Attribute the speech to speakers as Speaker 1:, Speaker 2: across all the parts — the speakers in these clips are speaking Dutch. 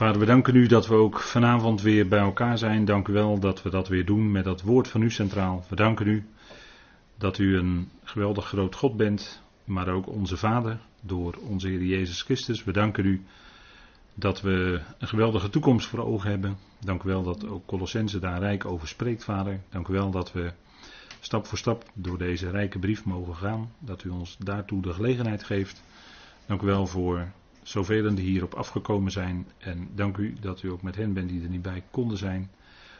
Speaker 1: Vader, we danken u dat we ook vanavond weer bij elkaar zijn. Dank u wel dat we dat weer doen met dat woord van u centraal. We danken u dat u een geweldig groot God bent, maar ook onze Vader door onze Heer Jezus Christus. We danken u dat we een geweldige toekomst voor ogen hebben. Dank u wel dat ook Colossense daar rijk over spreekt, Vader. Dank u wel dat we stap voor stap door deze rijke brief mogen gaan. Dat u ons daartoe de gelegenheid geeft. Dank u wel voor zoveel die hierop afgekomen zijn. En dank u dat u ook met hen bent die er niet bij konden zijn.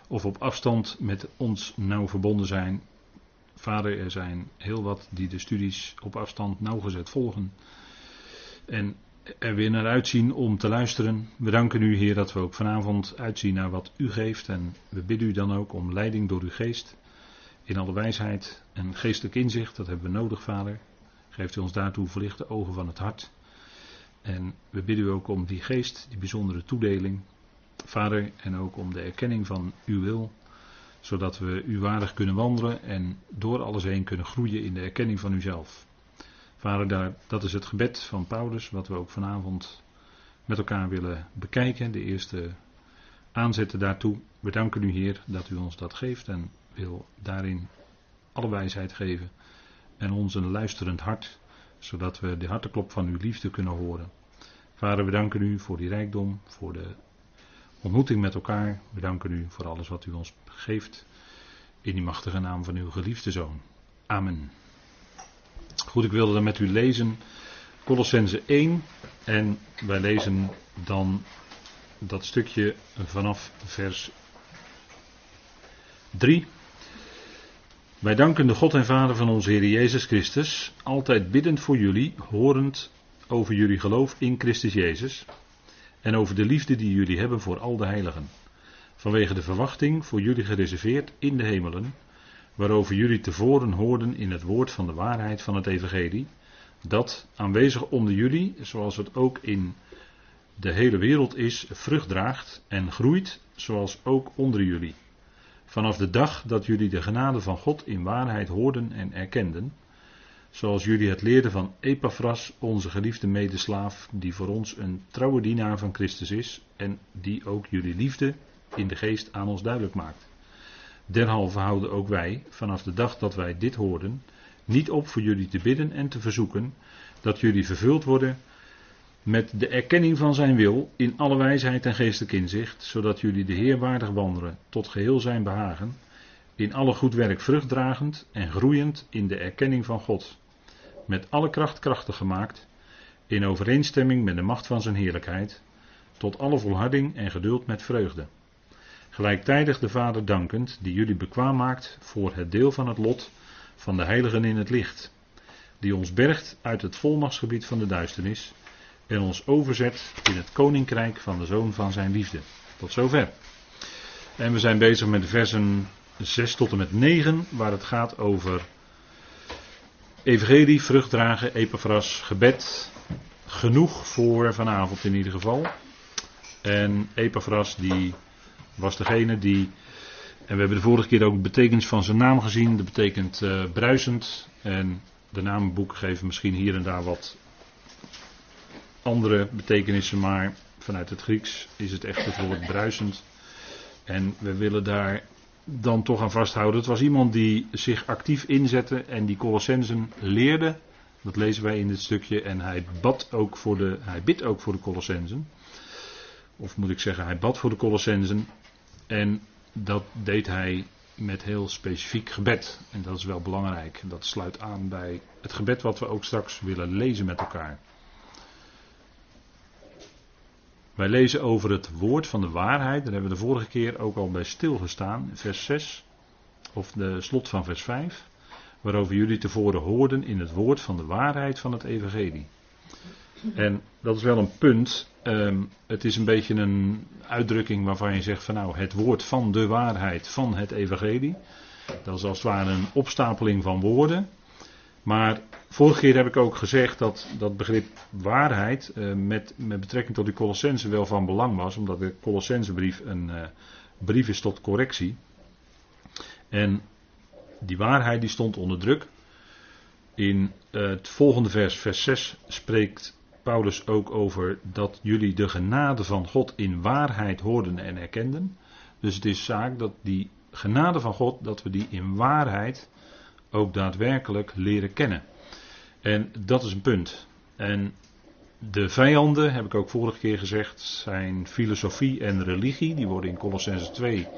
Speaker 1: Of op afstand met ons nauw verbonden zijn. Vader, er zijn heel wat die de studies op afstand nauwgezet volgen. En er weer naar uitzien om te luisteren. We danken u, Heer, dat we ook vanavond uitzien naar wat u geeft. En we bidden u dan ook om leiding door uw geest. In alle wijsheid en geestelijk inzicht, dat hebben we nodig, Vader. Geeft u ons daartoe verlichte ogen van het hart. En we bidden u ook om die geest, die bijzondere toedeling, Vader, en ook om de erkenning van uw wil, zodat we u waardig kunnen wandelen en door alles heen kunnen groeien in de erkenning van uzelf. Vader, dat is het gebed van Paulus, wat we ook vanavond met elkaar willen bekijken, de eerste aanzetten daartoe. We danken u, Heer, dat u ons dat geeft en wil daarin alle wijsheid geven en ons een luisterend hart zodat we de harteklop van uw liefde kunnen horen. Vader, we danken u voor die rijkdom, voor de ontmoeting met elkaar. We danken u voor alles wat u ons geeft. In die machtige naam van uw geliefde zoon. Amen. Goed, ik wilde dan met u lezen Colossense 1 en wij lezen dan dat stukje vanaf vers 3 wij danken de God en Vader van onze Heer Jezus Christus, altijd biddend voor jullie, horend over jullie geloof in Christus Jezus en over de liefde die jullie hebben voor al de heiligen. Vanwege de verwachting voor jullie gereserveerd in de hemelen, waarover jullie tevoren hoorden in het woord van de waarheid van het Evangelie, dat aanwezig onder jullie, zoals het ook in de hele wereld is, vrucht draagt en groeit, zoals ook onder jullie. Vanaf de dag dat jullie de genade van God in waarheid hoorden en erkenden, zoals jullie het leerden van Epaphras, onze geliefde medeslaaf, die voor ons een trouwe dienaar van Christus is en die ook jullie liefde in de geest aan ons duidelijk maakt. Derhalve houden ook wij, vanaf de dag dat wij dit hoorden, niet op voor jullie te bidden en te verzoeken dat jullie vervuld worden met de erkenning van zijn wil in alle wijsheid en geestelijk inzicht, zodat jullie de Heer waardig wandelen tot geheel zijn behagen, in alle goed werk vruchtdragend en groeiend in de erkenning van God, met alle kracht krachtig gemaakt, in overeenstemming met de macht van zijn heerlijkheid, tot alle volharding en geduld met vreugde. Gelijktijdig de Vader dankend, die jullie bekwaam maakt voor het deel van het lot van de heiligen in het licht, die ons bergt uit het volmachtsgebied van de duisternis, en ons overzet in het koninkrijk van de zoon van zijn liefde. Tot zover. En we zijn bezig met versen 6 tot en met 9, waar het gaat over evangelie, vruchtdragen, epaphras, gebed. Genoeg voor vanavond in ieder geval. En Epaphras die was degene die, en we hebben de vorige keer ook de betekenis van zijn naam gezien, dat betekent uh, bruisend. En de namenboeken geven misschien hier en daar wat andere betekenissen, maar vanuit het Grieks is het echt het woord bruisend. En we willen daar dan toch aan vasthouden. Het was iemand die zich actief inzette en die Colossensen leerde. Dat lezen wij in dit stukje. En hij bad ook voor de, hij bidt ook voor de Colossensen. Of moet ik zeggen, hij bad voor de Colossensen. En dat deed hij met heel specifiek gebed. En dat is wel belangrijk. Dat sluit aan bij het gebed wat we ook straks willen lezen met elkaar. Wij lezen over het woord van de waarheid. Daar hebben we de vorige keer ook al bij stilgestaan. Vers 6. Of de slot van vers 5. Waarover jullie tevoren hoorden in het woord van de waarheid van het evangelie. En dat is wel een punt. Um, het is een beetje een uitdrukking waarvan je zegt van nou het woord van de waarheid van het evangelie. Dat is als het ware een opstapeling van woorden. Maar vorige keer heb ik ook gezegd dat dat begrip waarheid uh, met, met betrekking tot de Colossense wel van belang was, omdat de Colossensebrief een uh, brief is tot correctie. En die waarheid die stond onder druk. In uh, het volgende vers, vers 6, spreekt Paulus ook over dat jullie de genade van God in waarheid hoorden en erkenden. Dus het is zaak dat die genade van God, dat we die in waarheid ook daadwerkelijk leren kennen. En dat is een punt. En de vijanden, heb ik ook vorige keer gezegd, zijn filosofie en religie. Die worden in Colossense 2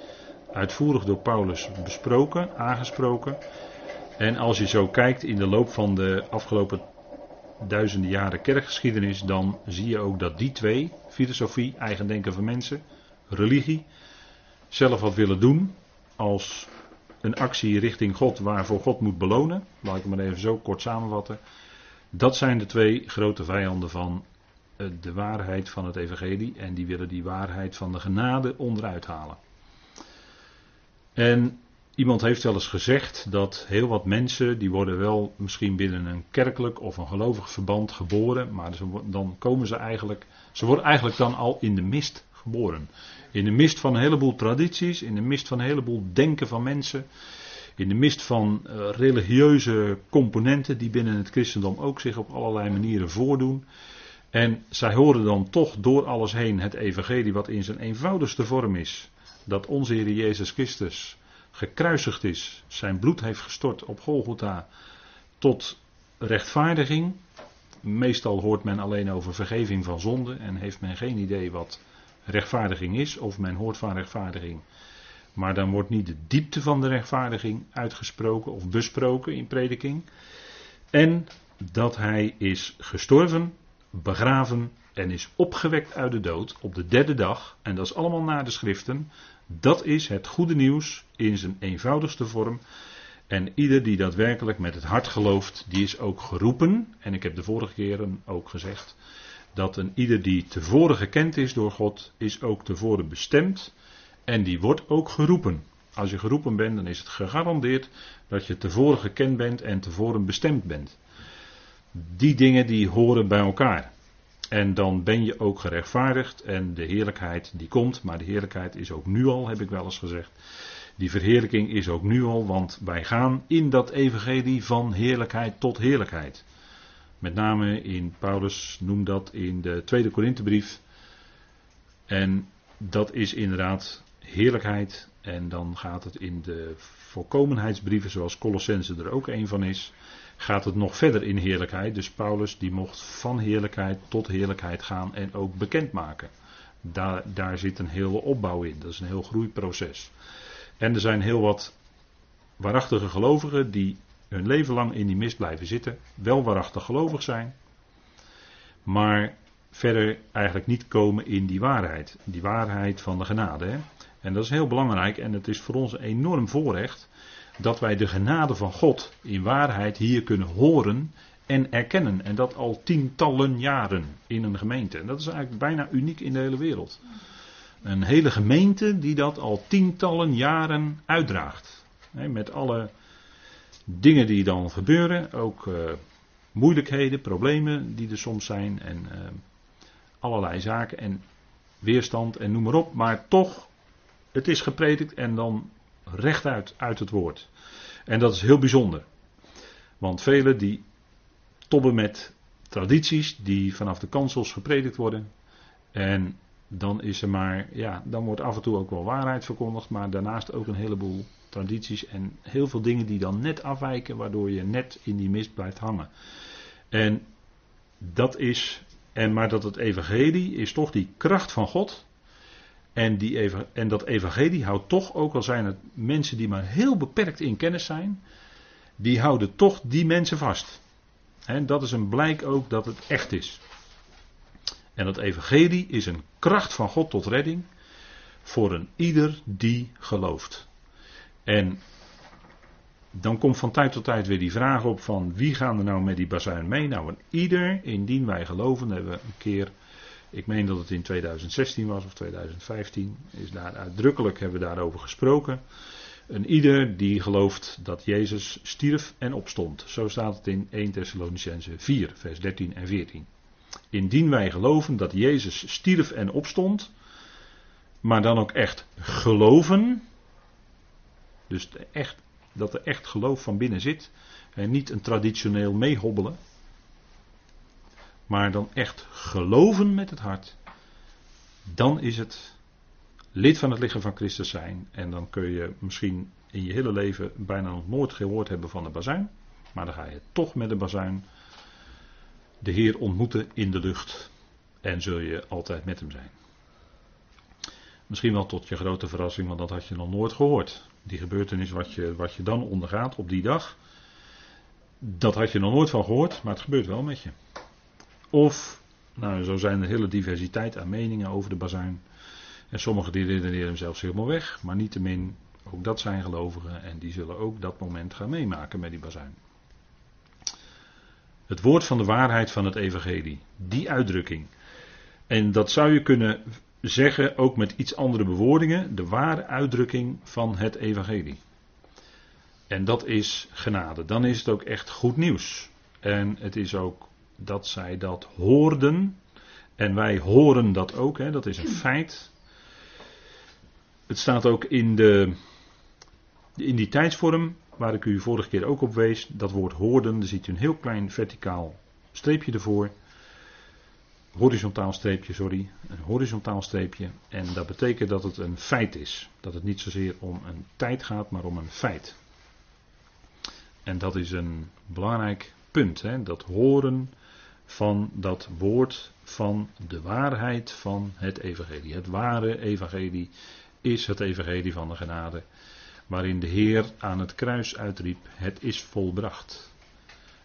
Speaker 1: uitvoerig door Paulus besproken, aangesproken. En als je zo kijkt in de loop van de afgelopen duizenden jaren kerkgeschiedenis, dan zie je ook dat die twee, filosofie, eigen denken van mensen, religie, zelf wat willen doen als een actie richting God waarvoor God moet belonen. Laat ik maar even zo kort samenvatten. Dat zijn de twee grote vijanden van eh, de waarheid van het evangelie en die willen die waarheid van de genade onderuit halen. En iemand heeft wel eens gezegd dat heel wat mensen, die worden wel misschien binnen een kerkelijk of een gelovig verband geboren, maar dan komen ze eigenlijk, ze worden eigenlijk dan al in de mist geboren. In de mist van een heleboel tradities, in de mist van een heleboel denken van mensen, in de mist van uh, religieuze componenten die binnen het christendom ook zich op allerlei manieren voordoen. En zij horen dan toch door alles heen het evangelie wat in zijn eenvoudigste vorm is. Dat onze Heer Jezus Christus gekruisigd is, zijn bloed heeft gestort op Golgotha tot rechtvaardiging. Meestal hoort men alleen over vergeving van zonde en heeft men geen idee wat rechtvaardiging is, of men hoort van rechtvaardiging. Maar dan wordt niet de diepte van de rechtvaardiging uitgesproken of besproken in prediking. En dat hij is gestorven, begraven en is opgewekt uit de dood op de derde dag. En dat is allemaal naar de schriften. Dat is het goede nieuws in zijn eenvoudigste vorm. En ieder die daadwerkelijk met het hart gelooft, die is ook geroepen. En ik heb de vorige keren ook gezegd dat een ieder die tevoren gekend is door God, is ook tevoren bestemd en die wordt ook geroepen. Als je geroepen bent, dan is het gegarandeerd dat je tevoren gekend bent en tevoren bestemd bent. Die dingen die horen bij elkaar. En dan ben je ook gerechtvaardigd en de heerlijkheid die komt, maar de heerlijkheid is ook nu al, heb ik wel eens gezegd. Die verheerlijking is ook nu al, want wij gaan in dat evangelie van heerlijkheid tot heerlijkheid. Met name in Paulus noemt dat in de tweede Korinthebrief. En dat is inderdaad heerlijkheid. En dan gaat het in de volkomenheidsbrieven, zoals Colossense er ook een van is, gaat het nog verder in heerlijkheid. Dus Paulus die mocht van heerlijkheid tot heerlijkheid gaan en ook bekendmaken. Daar, daar zit een hele opbouw in. Dat is een heel groeiproces. En er zijn heel wat waarachtige gelovigen die hun leven lang in die mist blijven zitten, wel waarachtig gelovig zijn, maar verder eigenlijk niet komen in die waarheid. Die waarheid van de genade. Hè? En dat is heel belangrijk en het is voor ons een enorm voorrecht dat wij de genade van God in waarheid hier kunnen horen en erkennen. En dat al tientallen jaren in een gemeente. En dat is eigenlijk bijna uniek in de hele wereld. Een hele gemeente die dat al tientallen jaren uitdraagt. Met alle dingen die dan gebeuren, ook uh, moeilijkheden, problemen die er soms zijn en uh, allerlei zaken en weerstand en noem maar op. Maar toch, het is gepredikt en dan rechtuit uit het woord. En dat is heel bijzonder. Want velen die tobben met tradities die vanaf de kansels gepredikt worden. En dan is er maar, ja, dan wordt af en toe ook wel waarheid verkondigd, maar daarnaast ook een heleboel tradities en heel veel dingen die dan net afwijken, waardoor je net in die mist blijft hangen. En dat is, en maar dat het evangelie is toch die kracht van God. En, die, en dat evangelie houdt toch, ook al zijn het mensen die maar heel beperkt in kennis zijn, die houden toch die mensen vast. En dat is een blijk ook dat het echt is. En dat evangelie is een kracht van God tot redding voor een ieder die gelooft. En dan komt van tijd tot tijd weer die vraag op van wie gaan er nou met die bazuin mee? Nou, en ieder, indien wij geloven, hebben we een keer, ik meen dat het in 2016 was of 2015, is daar uitdrukkelijk hebben we daarover gesproken. Een ieder die gelooft dat Jezus stierf en opstond. Zo staat het in 1 Thessalonicense 4, vers 13 en 14. Indien wij geloven dat Jezus stierf en opstond, maar dan ook echt geloven, dus echt, dat er echt geloof van binnen zit. En niet een traditioneel meehobbelen. maar dan echt geloven met het hart, dan is het lid van het lichaam van Christus zijn. En dan kun je misschien in je hele leven bijna nog nooit gehoord hebben van de bazuin. Maar dan ga je toch met de bazuin de Heer ontmoeten in de lucht. En zul je altijd met hem zijn. Misschien wel tot je grote verrassing, want dat had je nog nooit gehoord. Die gebeurtenis wat je, wat je dan ondergaat op die dag. Dat had je nog nooit van gehoord, maar het gebeurt wel met je. Of, nou zo zijn er hele diversiteit aan meningen over de bazuin. En sommigen die redeneren hem zelfs helemaal weg. Maar niettemin, ook dat zijn gelovigen en die zullen ook dat moment gaan meemaken met die bazuin. Het woord van de waarheid van het evangelie. Die uitdrukking. En dat zou je kunnen zeggen, ook met iets andere bewoordingen, de ware uitdrukking van het evangelie. En dat is genade. Dan is het ook echt goed nieuws. En het is ook dat zij dat hoorden. En wij horen dat ook, hè, dat is een feit. Het staat ook in, de, in die tijdsvorm, waar ik u vorige keer ook op wees, dat woord hoorden, daar ziet u een heel klein verticaal streepje ervoor. Horizontaal streepje, sorry. Een horizontaal streepje. En dat betekent dat het een feit is. Dat het niet zozeer om een tijd gaat, maar om een feit. En dat is een belangrijk punt. Hè? Dat horen van dat woord van de waarheid van het evangelie. Het ware evangelie is het evangelie van de genade. Waarin de Heer aan het kruis uitriep: Het is volbracht.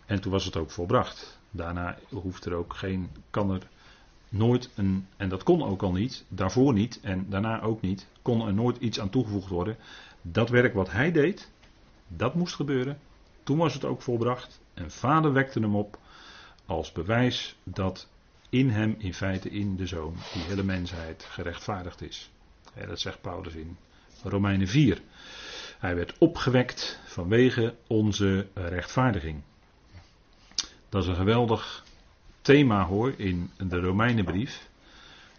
Speaker 1: En toen was het ook volbracht. Daarna hoeft er ook geen, kan er nooit een, en dat kon ook al niet, daarvoor niet en daarna ook niet, kon er nooit iets aan toegevoegd worden. Dat werk wat hij deed, dat moest gebeuren. Toen was het ook volbracht. En vader wekte hem op als bewijs dat in hem, in feite in de zoon, die hele mensheid gerechtvaardigd is. dat zegt Paulus in Romeinen 4. Hij werd opgewekt vanwege onze rechtvaardiging. Dat is een geweldig thema hoor in de Romeinenbrief.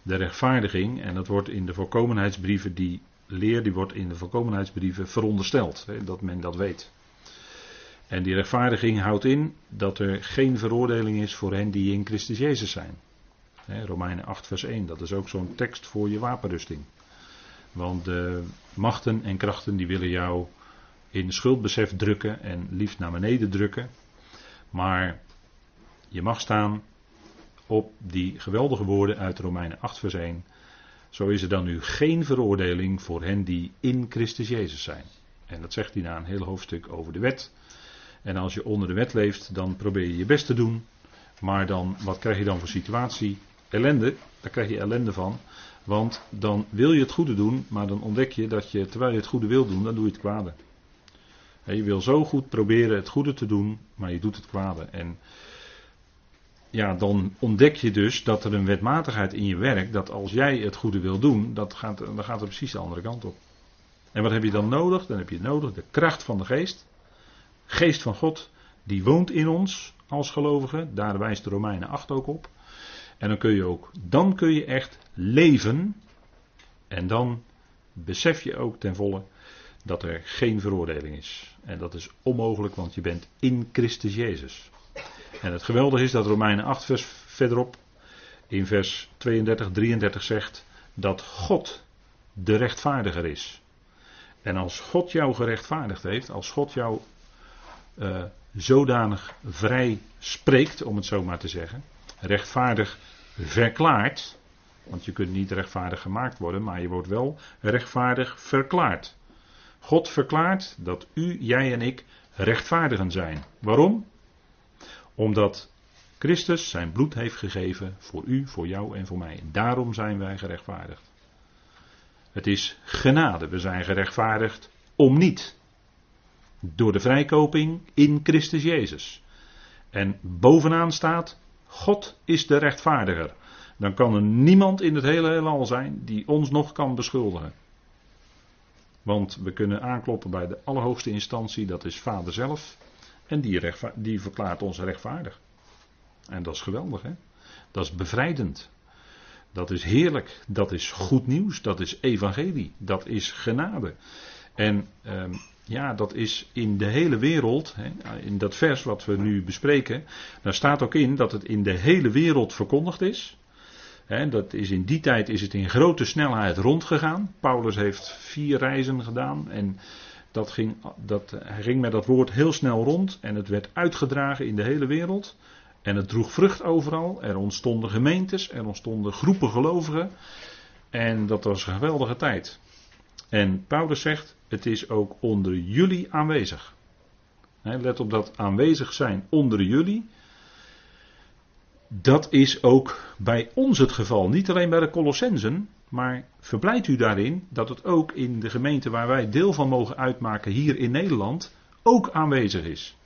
Speaker 1: De rechtvaardiging, en dat wordt in de voorkomenheidsbrieven, die leer die wordt in de voorkomenheidsbrieven verondersteld, hè, dat men dat weet. En die rechtvaardiging houdt in dat er geen veroordeling is voor hen die in Christus Jezus zijn. Romeinen 8, vers 1, dat is ook zo'n tekst voor je wapenrusting. Want de machten en krachten die willen jou in schuldbesef drukken en liefst naar beneden drukken. Maar je mag staan op die geweldige woorden uit Romeinen 8, vers 1. Zo is er dan nu geen veroordeling voor hen die in Christus Jezus zijn. En dat zegt hij na een heel hoofdstuk over de wet. En als je onder de wet leeft, dan probeer je je best te doen. Maar dan, wat krijg je dan voor situatie? Ellende, daar krijg je ellende van. Want dan wil je het goede doen, maar dan ontdek je dat je, terwijl je het goede wil doen, dan doe je het kwade. Je wil zo goed proberen het goede te doen, maar je doet het kwade. En ja, dan ontdek je dus dat er een wetmatigheid in je werk, dat als jij het goede wil doen, dat gaat, dan gaat het precies de andere kant op. En wat heb je dan nodig? Dan heb je nodig de kracht van de geest. Geest van God, die woont in ons als gelovigen. Daar wijst de Romeinen 8 ook op. En dan kun je ook, dan kun je echt leven. En dan besef je ook ten volle dat er geen veroordeling is. En dat is onmogelijk, want je bent in Christus Jezus. En het geweldige is dat Romeinen 8 vers verderop in vers 32, 33 zegt dat God de rechtvaardiger is. En als God jou gerechtvaardigd heeft, als God jou uh, zodanig vrij spreekt, om het zo maar te zeggen, rechtvaardig verklaart, want je kunt niet rechtvaardig gemaakt worden, maar je wordt wel rechtvaardig verklaard. God verklaart dat u, jij en ik rechtvaardigen zijn. Waarom? Omdat Christus zijn bloed heeft gegeven voor u, voor jou en voor mij. Daarom zijn wij gerechtvaardigd. Het is genade. We zijn gerechtvaardigd om niet. Door de vrijkoping in Christus Jezus. En bovenaan staat, God is de rechtvaardiger. Dan kan er niemand in het hele heelal zijn die ons nog kan beschuldigen. Want we kunnen aankloppen bij de allerhoogste instantie, dat is Vader zelf. En die, die verklaart ons rechtvaardig. En dat is geweldig, hè? Dat is bevrijdend. Dat is heerlijk. Dat is goed nieuws. Dat is evangelie. Dat is genade. En ehm, ja, dat is in de hele wereld, in dat vers wat we nu bespreken, daar staat ook in dat het in de hele wereld verkondigd is. dat is in die tijd is het in grote snelheid rondgegaan. Paulus heeft vier reizen gedaan en dat ging, dat, ging met dat woord heel snel rond en het werd uitgedragen in de hele wereld. En het droeg vrucht overal. Er ontstonden gemeentes, er ontstonden groepen gelovigen. En dat was een geweldige tijd. En Paulus zegt, het is ook onder jullie aanwezig. let op dat aanwezig zijn onder jullie. Dat is ook bij ons het geval. Niet alleen bij de Colossensen, maar verblijd u daarin dat het ook in de gemeente waar wij deel van mogen uitmaken hier in Nederland ook aanwezig is.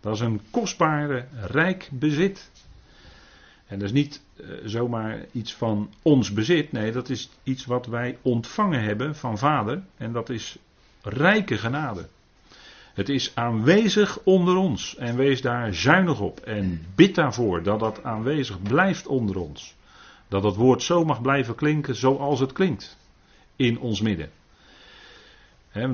Speaker 1: Dat is een kostbare, rijk bezit. En dat is niet uh, zomaar iets van ons bezit. Nee, dat is iets wat wij ontvangen hebben van Vader. En dat is rijke genade. Het is aanwezig onder ons. En wees daar zuinig op. En bid daarvoor dat dat aanwezig blijft onder ons. Dat het woord zo mag blijven klinken zoals het klinkt. In ons midden.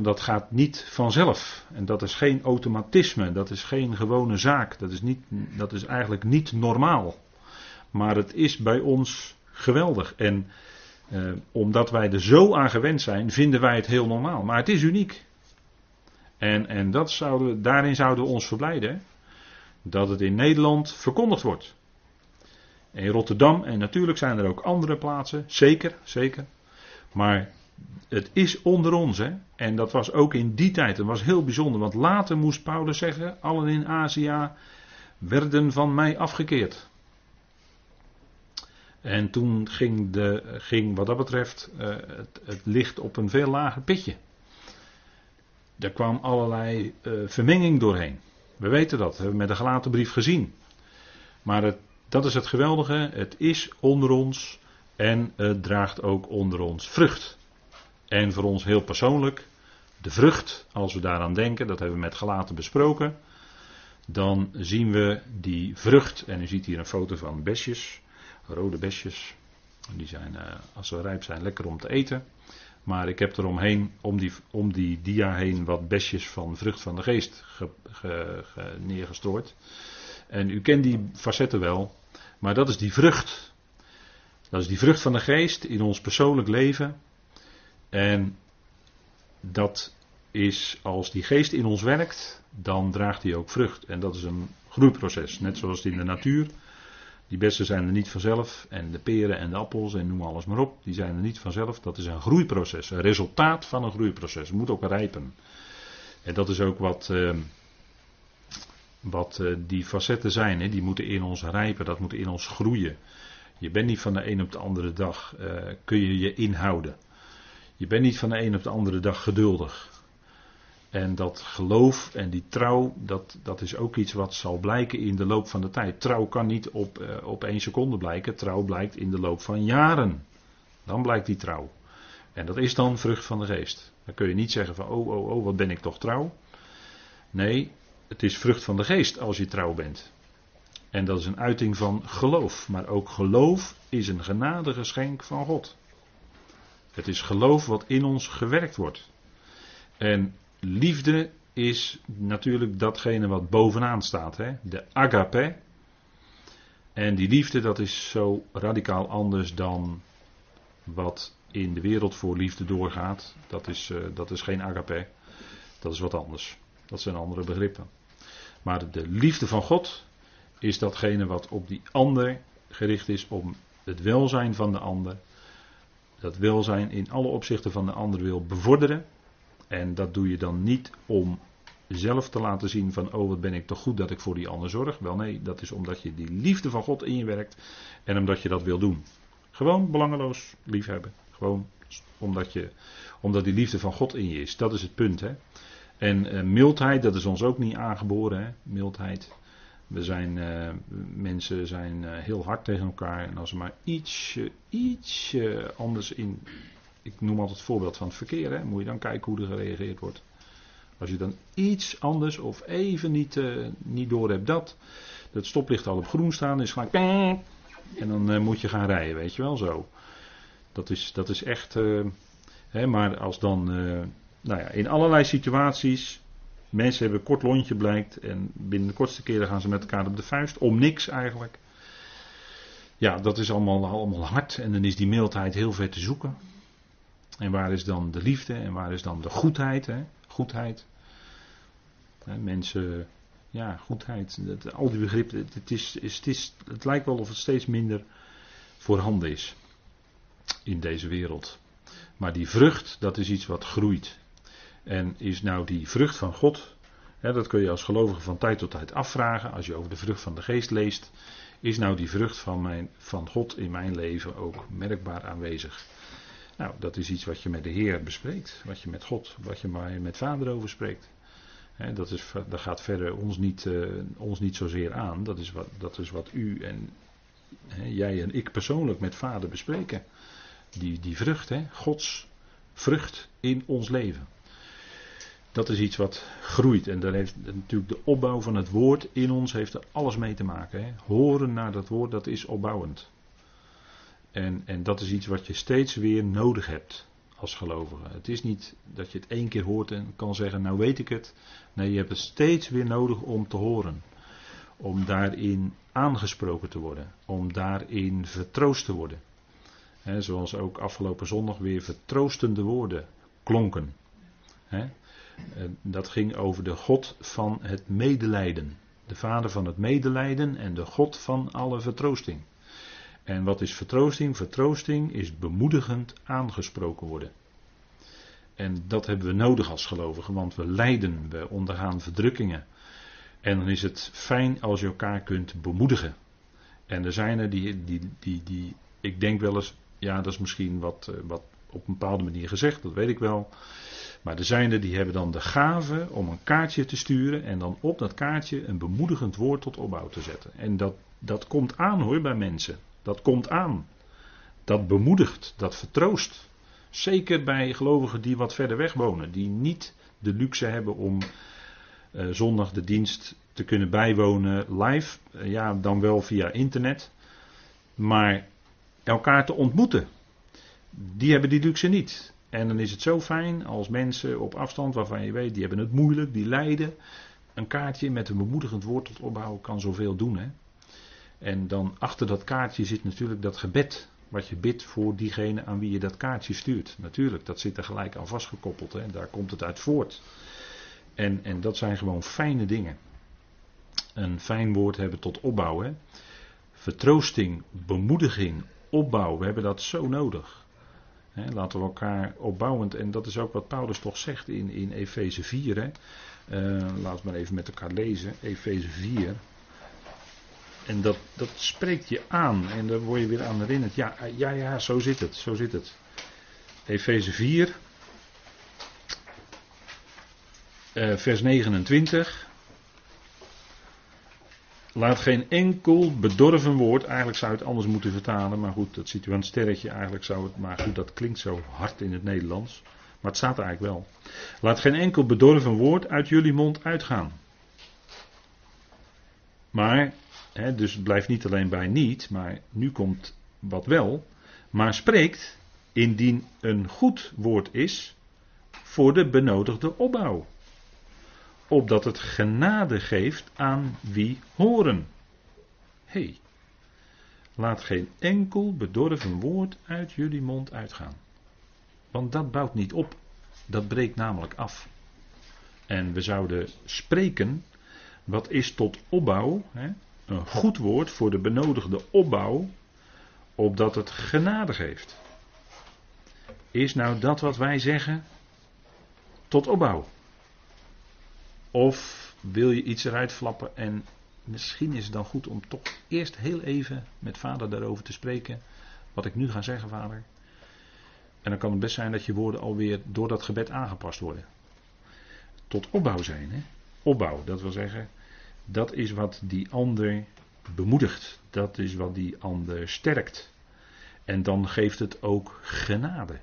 Speaker 1: dat gaat niet vanzelf. En dat is geen automatisme. Dat is geen gewone zaak. Dat is, niet, dat is eigenlijk niet normaal. Maar het is bij ons geweldig. En eh, omdat wij er zo aan gewend zijn, vinden wij het heel normaal. Maar het is uniek. En, en dat zouden, daarin zouden we ons verblijden. Dat het in Nederland verkondigd wordt. In Rotterdam en natuurlijk zijn er ook andere plaatsen. Zeker, zeker. Maar het is onder ons. Hè? En dat was ook in die tijd. Dat was heel bijzonder. Want later moest Paulus zeggen: allen in Azië werden van mij afgekeerd. En toen ging, de, ging wat dat betreft uh, het, licht op een veel lager pitje. Er kwam allerlei uh, vermenging doorheen. We weten dat, hebben we met de gelaten brief gezien. Maar het, dat is het geweldige, het is onder ons en het draagt ook onder ons vrucht. En voor ons heel persoonlijk, de vrucht, als we daaraan denken, dat hebben we met gelaten besproken, dan zien we die vrucht, en u ziet hier een foto van besjes, rode besjes. Die zijn, eh, als ze rijp zijn, lekker om te eten. Maar ik heb er omheen, om die, om die dia heen, wat besjes van vrucht van de geest ge, neergestrooid. En u kent die facetten wel. Maar dat is die vrucht. Dat is die vrucht van de geest in ons persoonlijk leven. En dat is als die geest in ons werkt, dan draagt hij ook vrucht. En dat is een groeiproces. Net zoals in de natuur. Die bessen zijn er niet vanzelf. En de peren en de appels en noem alles maar op. Die zijn er niet vanzelf. Dat is een groeiproces. Een resultaat van een groeiproces. Het moet ook rijpen. En dat is ook wat, uh, wat uh, die facetten zijn. Die moeten in ons rijpen. Dat moet in ons groeien. Je bent niet van de een op de andere dag. Uh, kun je je inhouden. Je bent niet van de een op de andere dag geduldig. En dat geloof en die trouw, dat, dat is ook iets wat zal blijken in de loop van de tijd. Trouw kan niet op, uh, op één seconde blijken. Trouw blijkt in de loop van jaren. Dan blijkt die trouw. En dat is dan vrucht van de geest. Dan kun je niet zeggen van, oh, oh, oh, wat ben ik toch trouw. Nee, het is vrucht van de geest als je trouw bent. En dat is een uiting van geloof. Maar ook geloof is een genadegeschenk van God. Het is geloof wat in ons gewerkt wordt. En liefde is natuurlijk datgene wat bovenaan staat. Hè? De agape. En die liefde dat is zo radicaal anders dan wat in de wereld voor liefde doorgaat. Dat is, uh, dat is geen agape. Dat is wat anders. Dat zijn andere begrippen. Maar de liefde van God is datgene wat op die ander gericht is om het welzijn van de ander. Dat welzijn in alle opzichten van de ander wil bevorderen. En dat doe je dan niet om zelf te laten zien van, oh wat ben ik toch goed dat ik voor die ander zorg. Wel nee, dat is omdat je die liefde van God in je werkt en omdat je dat wil doen. Gewoon belangeloos liefhebben. Gewoon omdat, je, omdat die liefde van God in je is. Dat is het punt. Hè? En uh, mildheid, dat is ons ook niet aangeboren. Hè? Mildheid. We zijn, uh, mensen zijn uh, heel hard tegen elkaar. En als er maar ietsje, ietsje anders in ik noem altijd het voorbeeld van het verkeer. Hè. Moet je dan kijken hoe er gereageerd wordt. Als je dan iets anders of even niet, niet door hebt dat. Het stoplicht al op groen staan is gelijk. En dan moet je gaan rijden, weet je wel zo. Dat is, dat is echt. Hè, maar als dan nou ja, in allerlei situaties. Mensen hebben een kort lontje blijkt. En binnen de kortste keren gaan ze met elkaar op de vuist. Om niks eigenlijk. Ja, dat is allemaal, allemaal hard. En dan is die mildheid heel ver te zoeken. En waar is dan de liefde? En waar is dan de goedheid? Hè? Goedheid. mensen, ja, goedheid. al die begrippen. Het, is, het, het lijkt wel of het steeds minder voorhanden is. In deze wereld. Maar die vrucht, dat is iets wat groeit. En is nou die vrucht van God, hè, dat kun je als gelovige van tijd tot tijd afvragen, als je over de vrucht van de geest leest, is nou die vrucht van, mijn, van God in mijn leven ook merkbaar aanwezig? Nou, dat is iets wat je met de Heer bespreekt, wat je met God, wat je met Vader over spreekt. dat, is, dat gaat verder ons niet, uh, ons niet zozeer aan, dat is wat, dat is wat u en jij en ik persoonlijk met Vader bespreken. Die, die vrucht, hè, Gods vrucht in ons leven. Dat is iets wat groeit. En daar heeft natuurlijk de opbouw van het woord in ons heeft er alles mee te maken. Hè. Horen naar dat woord, dat is opbouwend. En, en dat is iets wat je steeds weer nodig hebt als gelovige. Het is niet dat je het één keer hoort en kan zeggen, nou weet ik het. Nee, je hebt het steeds weer nodig om te horen. Om daarin aangesproken te worden. Om daarin vertroost te worden zoals ook afgelopen zondag weer vertroostende woorden klonken. Dat ging over de God van het medelijden. De vader van het medelijden en de God van alle vertroosting. En wat is vertroosting? Vertroosting is bemoedigend aangesproken worden. En dat hebben we nodig als gelovigen, want we lijden, we ondergaan verdrukkingen. En dan is het fijn als je elkaar kunt bemoedigen. En er zijn er die, die, die, die ik denk wel eens, ja, dat is misschien wat, eh, wat op een bepaalde manier gezegd, dat weet ik wel. Maar er zijn er die hebben dan de gave om een kaartje te sturen en dan op dat kaartje een bemoedigend woord tot opbouw te zetten. En dat, dat komt aan hoor bij mensen. Dat komt aan. Dat bemoedigt, dat vertroost. Zeker bij gelovigen die wat verder weg wonen, die niet de luxe hebben om uh, zondag de dienst te kunnen bijwonen live. Uh, ja, dan wel via internet. Maar elkaar te ontmoeten. Die hebben die luxe niet. En dan is het zo fijn als mensen op afstand waarvan je weet, die hebben het moeilijk, die lijden. Een kaartje met een bemoedigend woord tot opbouwen kan zoveel doen. Hè? En dan achter dat kaartje zit natuurlijk dat gebed. Wat je bidt voor diegene aan wie je dat kaartje stuurt. Natuurlijk, dat zit er gelijk aan vastgekoppeld. Hè? Daar komt het uit voort. En, en dat zijn gewoon fijne dingen. Een fijn woord hebben tot opbouwen. Vertroosting, bemoediging, opbouw. We hebben dat zo nodig. Laten we elkaar opbouwend, en dat is ook wat Paulus toch zegt in, in Efeze 4. Hè. Uh, we maar even met elkaar lezen, Efeze 4. En dat, dat spreekt je aan en daar word je weer aan herinnerd. Ja, ja, ja, zo zit het, zo zit het. Efeze 4, uh, vers 29. Laat geen enkel bedorven woord, eigenlijk zou je het anders moeten vertalen, maar goed, dat ziet u aan het sterretje, eigenlijk zou het, maar goed, dat klinkt zo hard in het Nederlands, maar het staat eigenlijk wel. Laat geen enkel bedorven woord uit jullie mond uitgaan. Maar, hè, dus het blijft niet alleen bij niet, maar nu komt wat wel, maar spreekt indien een goed woord is voor de benodigde opbouw opdat het genade geeft aan wie horen. Hé, hey, laat geen enkel bedorven woord uit jullie mond uitgaan. Want dat bouwt niet op, dat breekt namelijk af. En we zouden spreken, wat is tot opbouw, hè? een goed woord voor de benodigde opbouw, opdat het genade geeft. Is nou dat wat wij zeggen tot opbouw? Of wil je iets eruit flappen en misschien is het dan goed om toch eerst heel even met vader daarover te spreken. Wat ik nu ga zeggen, vader. En dan kan het best zijn dat je woorden alweer door dat gebed aangepast worden. Tot opbouw zijn. Hè? Opbouw, dat wil zeggen, dat is wat die ander bemoedigt. Dat is wat die ander sterkt. En dan geeft het ook genade.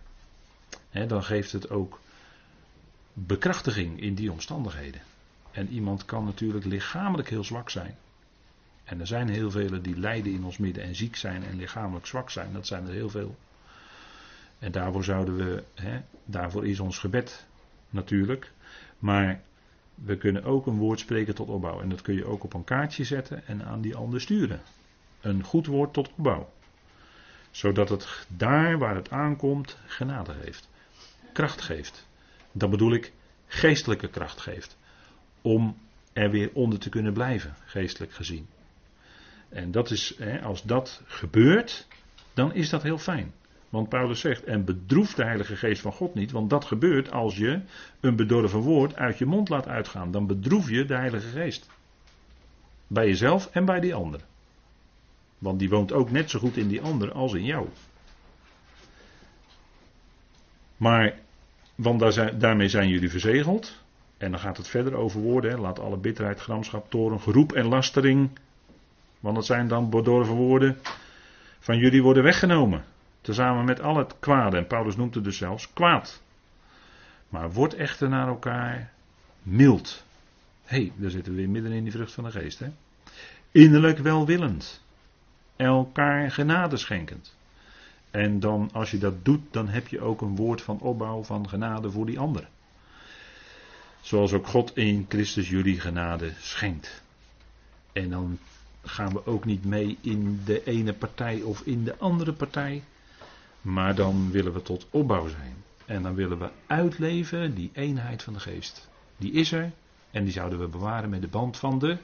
Speaker 1: dan geeft het ook bekrachtiging in die omstandigheden. En iemand kan natuurlijk lichamelijk heel zwak zijn. En er zijn heel velen die lijden in ons midden en ziek zijn en lichamelijk zwak zijn. Dat zijn er heel veel. En daarvoor zouden we, hè, daarvoor is ons gebed natuurlijk. Maar we kunnen ook een woord spreken tot opbouw. En dat kun je ook op een kaartje zetten en aan die ander sturen. Een goed woord tot opbouw. Zodat het daar waar het aankomt genade geeft. Kracht geeft. Dat bedoel ik geestelijke kracht geeft. Om er weer onder te kunnen blijven, geestelijk gezien. En dat is, als dat gebeurt, dan is dat heel fijn. Want Paulus zegt, en bedroef de Heilige Geest van God niet, want dat gebeurt als je een bedorven woord uit je mond laat uitgaan. Dan bedroef je de Heilige Geest. Bij jezelf en bij die ander. Want die woont ook net zo goed in die ander als in jou. Maar, want daarmee zijn jullie verzegeld. En dan gaat het verder over woorden. Laat alle bitterheid, gramschap, toren, geroep en lastering. Want dat zijn dan bedorven woorden. Van jullie worden weggenomen. Tezamen met al het kwade. En Paulus noemt het dus zelfs kwaad. Maar word echter naar elkaar mild. Hé, hey, daar zitten we weer midden in die vrucht van de geest. Hè? Innerlijk welwillend. Elkaar genade schenkend. En dan, als je dat doet, dan heb je ook een woord van opbouw van genade voor die ander. Zoals ook God in Christus jullie genade schenkt. En dan gaan we ook niet mee in de ene partij of in de andere partij. Maar dan willen we tot opbouw zijn. En dan willen we uitleven die eenheid van de geest. Die is er en die zouden we bewaren met de band van de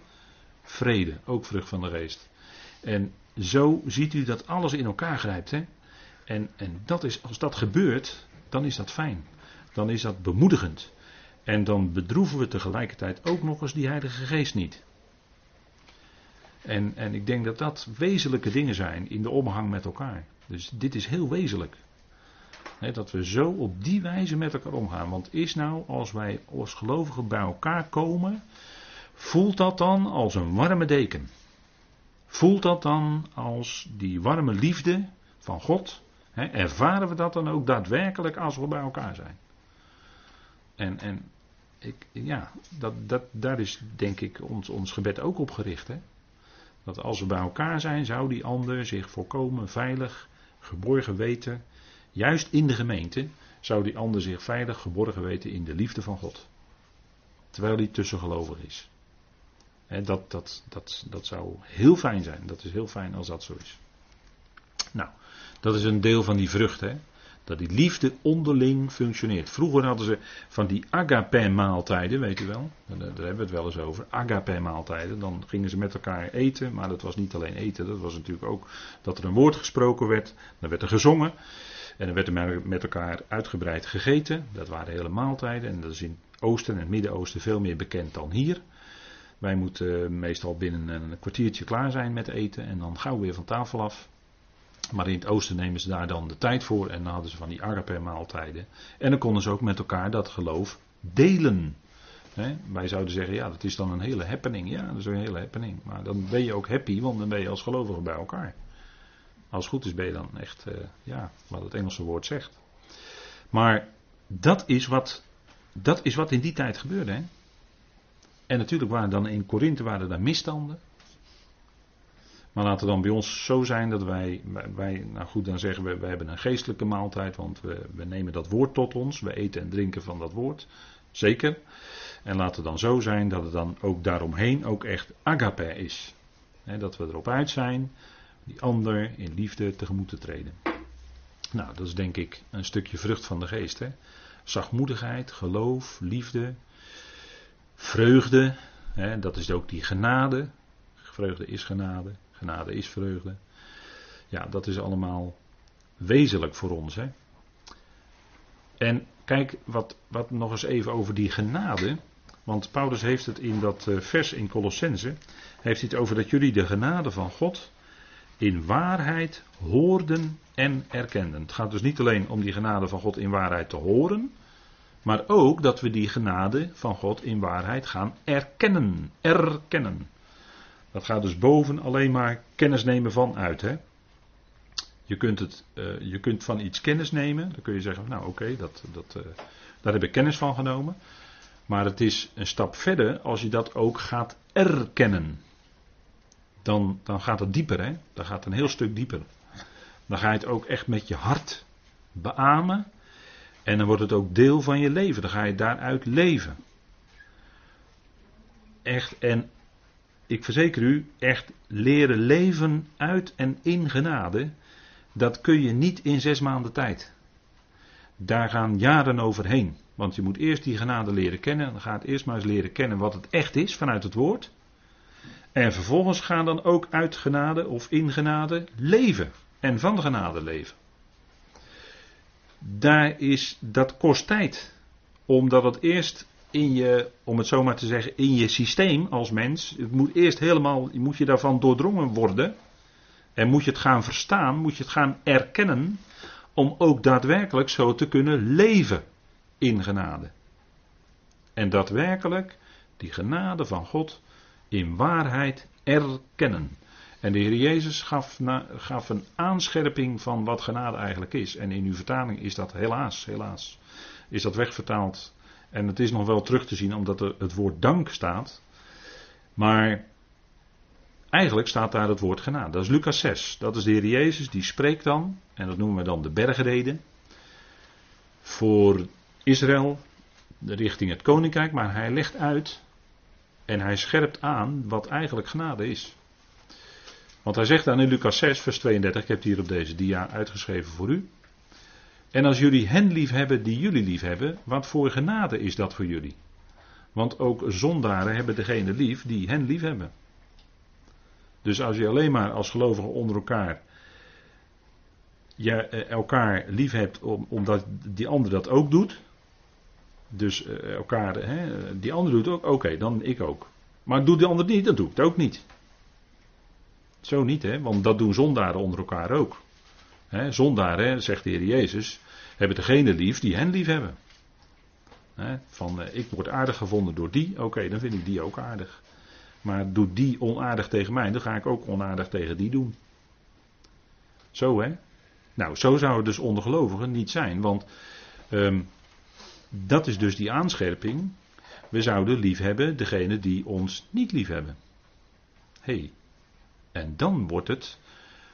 Speaker 1: vrede. Ook vrucht van de geest. En zo ziet u dat alles in elkaar grijpt. Hè? En, en dat is, als dat gebeurt, dan is dat fijn. Dan is dat bemoedigend. En dan bedroeven we tegelijkertijd ook nog eens die Heilige Geest niet. En, en ik denk dat dat wezenlijke dingen zijn in de omgang met elkaar. Dus dit is heel wezenlijk. dat we zo op die wijze met elkaar omgaan. Want is nou, als wij als gelovigen bij elkaar komen, voelt dat dan als een warme deken? Voelt dat dan als die warme liefde van God? ervaren we dat dan ook daadwerkelijk als we bij elkaar zijn? En, en ik, ja, dat, dat, daar is denk ik ons, ons gebed ook op gericht. Hè? Dat als we bij elkaar zijn, zou die ander zich volkomen veilig geborgen weten, juist in de gemeente, zou die ander zich veilig geborgen weten in de liefde van God. Terwijl hij tussengelovig is. dat, dat, dat, dat zou heel fijn zijn. Dat is heel fijn als dat zo is. Nou, dat is een deel van die vrucht. Hè? Dat die liefde onderling functioneert. Vroeger hadden ze van die agape-maaltijden, weet u wel. Daar hebben we het wel eens over. Agape-maaltijden. Dan gingen ze met elkaar eten. Maar dat was niet alleen eten. Dat was natuurlijk ook dat er een woord gesproken werd. Dan werd er gezongen. En dan werd er met elkaar uitgebreid gegeten. Dat waren hele maaltijden. En dat is in Oosten en het Midden-Oosten veel meer bekend dan hier. Wij moeten meestal binnen een kwartiertje klaar zijn met eten. En dan gauw weer van tafel af. Maar in het oosten nemen ze daar dan de tijd voor en dan hadden ze van die agape maaltijden. En dan konden ze ook met elkaar dat geloof delen. wij zouden zeggen, ja, dat is dan een hele happening. Ja, dat is een hele happening. Maar dan ben je ook happy, want dan ben je als gelovige bij elkaar. Als het goed is ben je dan echt, uh, ja, wat het Engelse woord zegt. Maar dat is wat, dat is wat in die tijd gebeurde. Hè? En natuurlijk waren dan in Korinthe waren daar misstanden. Maar laten het dan bij ons zo zijn dat wij, wij nou goed dan zeggen we, we hebben een geestelijke maaltijd, want we, we nemen dat woord tot ons, we eten en drinken van dat woord, zeker. En laat het dan zo zijn dat het dan ook daaromheen ook echt agape is. dat we erop uit zijn, die ander in liefde tegemoet te treden. Nou, dat is denk ik een stukje vrucht van de geest. Hè? Zachtmoedigheid, geloof, liefde, vreugde. Hè? Dat is ook die genade. Vreugde is genade. Genade is vreugde. Ja, dat is allemaal wezenlijk voor ons. Hè? En kijk, wat, wat nog eens even over die genade. Want Paulus heeft het in dat eh, vers in Colossense. Heeft hij het over dat jullie de genade van God in waarheid hoorden en erkenden. Het gaat dus niet alleen om die genade van God in waarheid te horen. Maar ook dat we die genade van God in waarheid gaan erkennen. Erkennen. Dat gaat dus boven alleen maar kennis nemen van uit. Hè? Je, kunt het, uh, je kunt van iets kennis nemen. Dan kun je zeggen, nou oké, dat, dat, uh, daar heb ik kennis van genomen. Maar het is een stap verder als je dat ook gaat erkennen. Dan, dan gaat het dieper, hè? Dan gaat het een heel stuk dieper. Dan ga je het ook echt met je hart beamen. En dan wordt het ook deel van je leven. Dan ga je daaruit leven. Echt, en ik verzeker u, echt leren leven uit en in genade. Dat kun je niet in zes maanden tijd. Daar gaan jaren overheen. Want je moet eerst die genade leren kennen. Dan gaat eerst maar eens leren kennen wat het echt is vanuit het woord. En vervolgens gaan dan ook uit genade of in genade leven. En van genade leven. Daar is, dat kost tijd. Omdat het eerst in je, om het zo maar te zeggen, in je systeem als mens. Het moet eerst helemaal, moet je daarvan doordrongen worden. En moet je het gaan verstaan, moet je het gaan erkennen. Om ook daadwerkelijk zo te kunnen leven in genade. En daadwerkelijk die genade van God in waarheid erkennen. En de Heer Jezus gaf, gaf, een aanscherping van wat genade eigenlijk is. En in uw vertaling is dat helaas, helaas, is dat wegvertaald. En het is nog wel terug te zien omdat er het woord dank staat. Maar eigenlijk staat daar het woord genade. Dat is Lucas 6. Dat is de Heer Jezus die spreekt dan, en dat noemen we dan de bergreden. Voor Israël richting het koninkrijk, maar hij legt uit en hij scherpt aan wat eigenlijk genade is. Want hij zegt dan in Lucas 6, vers 32, ik heb het hier op deze dia uitgeschreven voor u. En als jullie hen lief hebben die jullie lief hebben, wat voor genade is dat voor jullie? Want ook zondaren hebben degene lief die hen lief hebben. Dus als je alleen maar als gelovige onder elkaar je eh, elkaar lief hebt omdat die ander dat ook doet, dus eh, elkaar, hè, die ander doet ook, oké, dan ik ook. Maar doet die ander niet, dan doe ik het ook niet. Zo niet, hè, want dat doen zondaren onder elkaar ook. Hè, zondaren, zegt de Heer Jezus, hebben degene lief die hen lief hebben. Van eh, ik word aardig gevonden door die, oké, dan vind ik die ook aardig. Maar doet die onaardig tegen mij, dan ga ik ook onaardig tegen die doen. Zo hè. Nou, zo zou het dus onder gelovigen niet zijn, want um, dat is dus die aanscherping. We zouden lief hebben degene die ons niet lief hebben. hey. en dan wordt het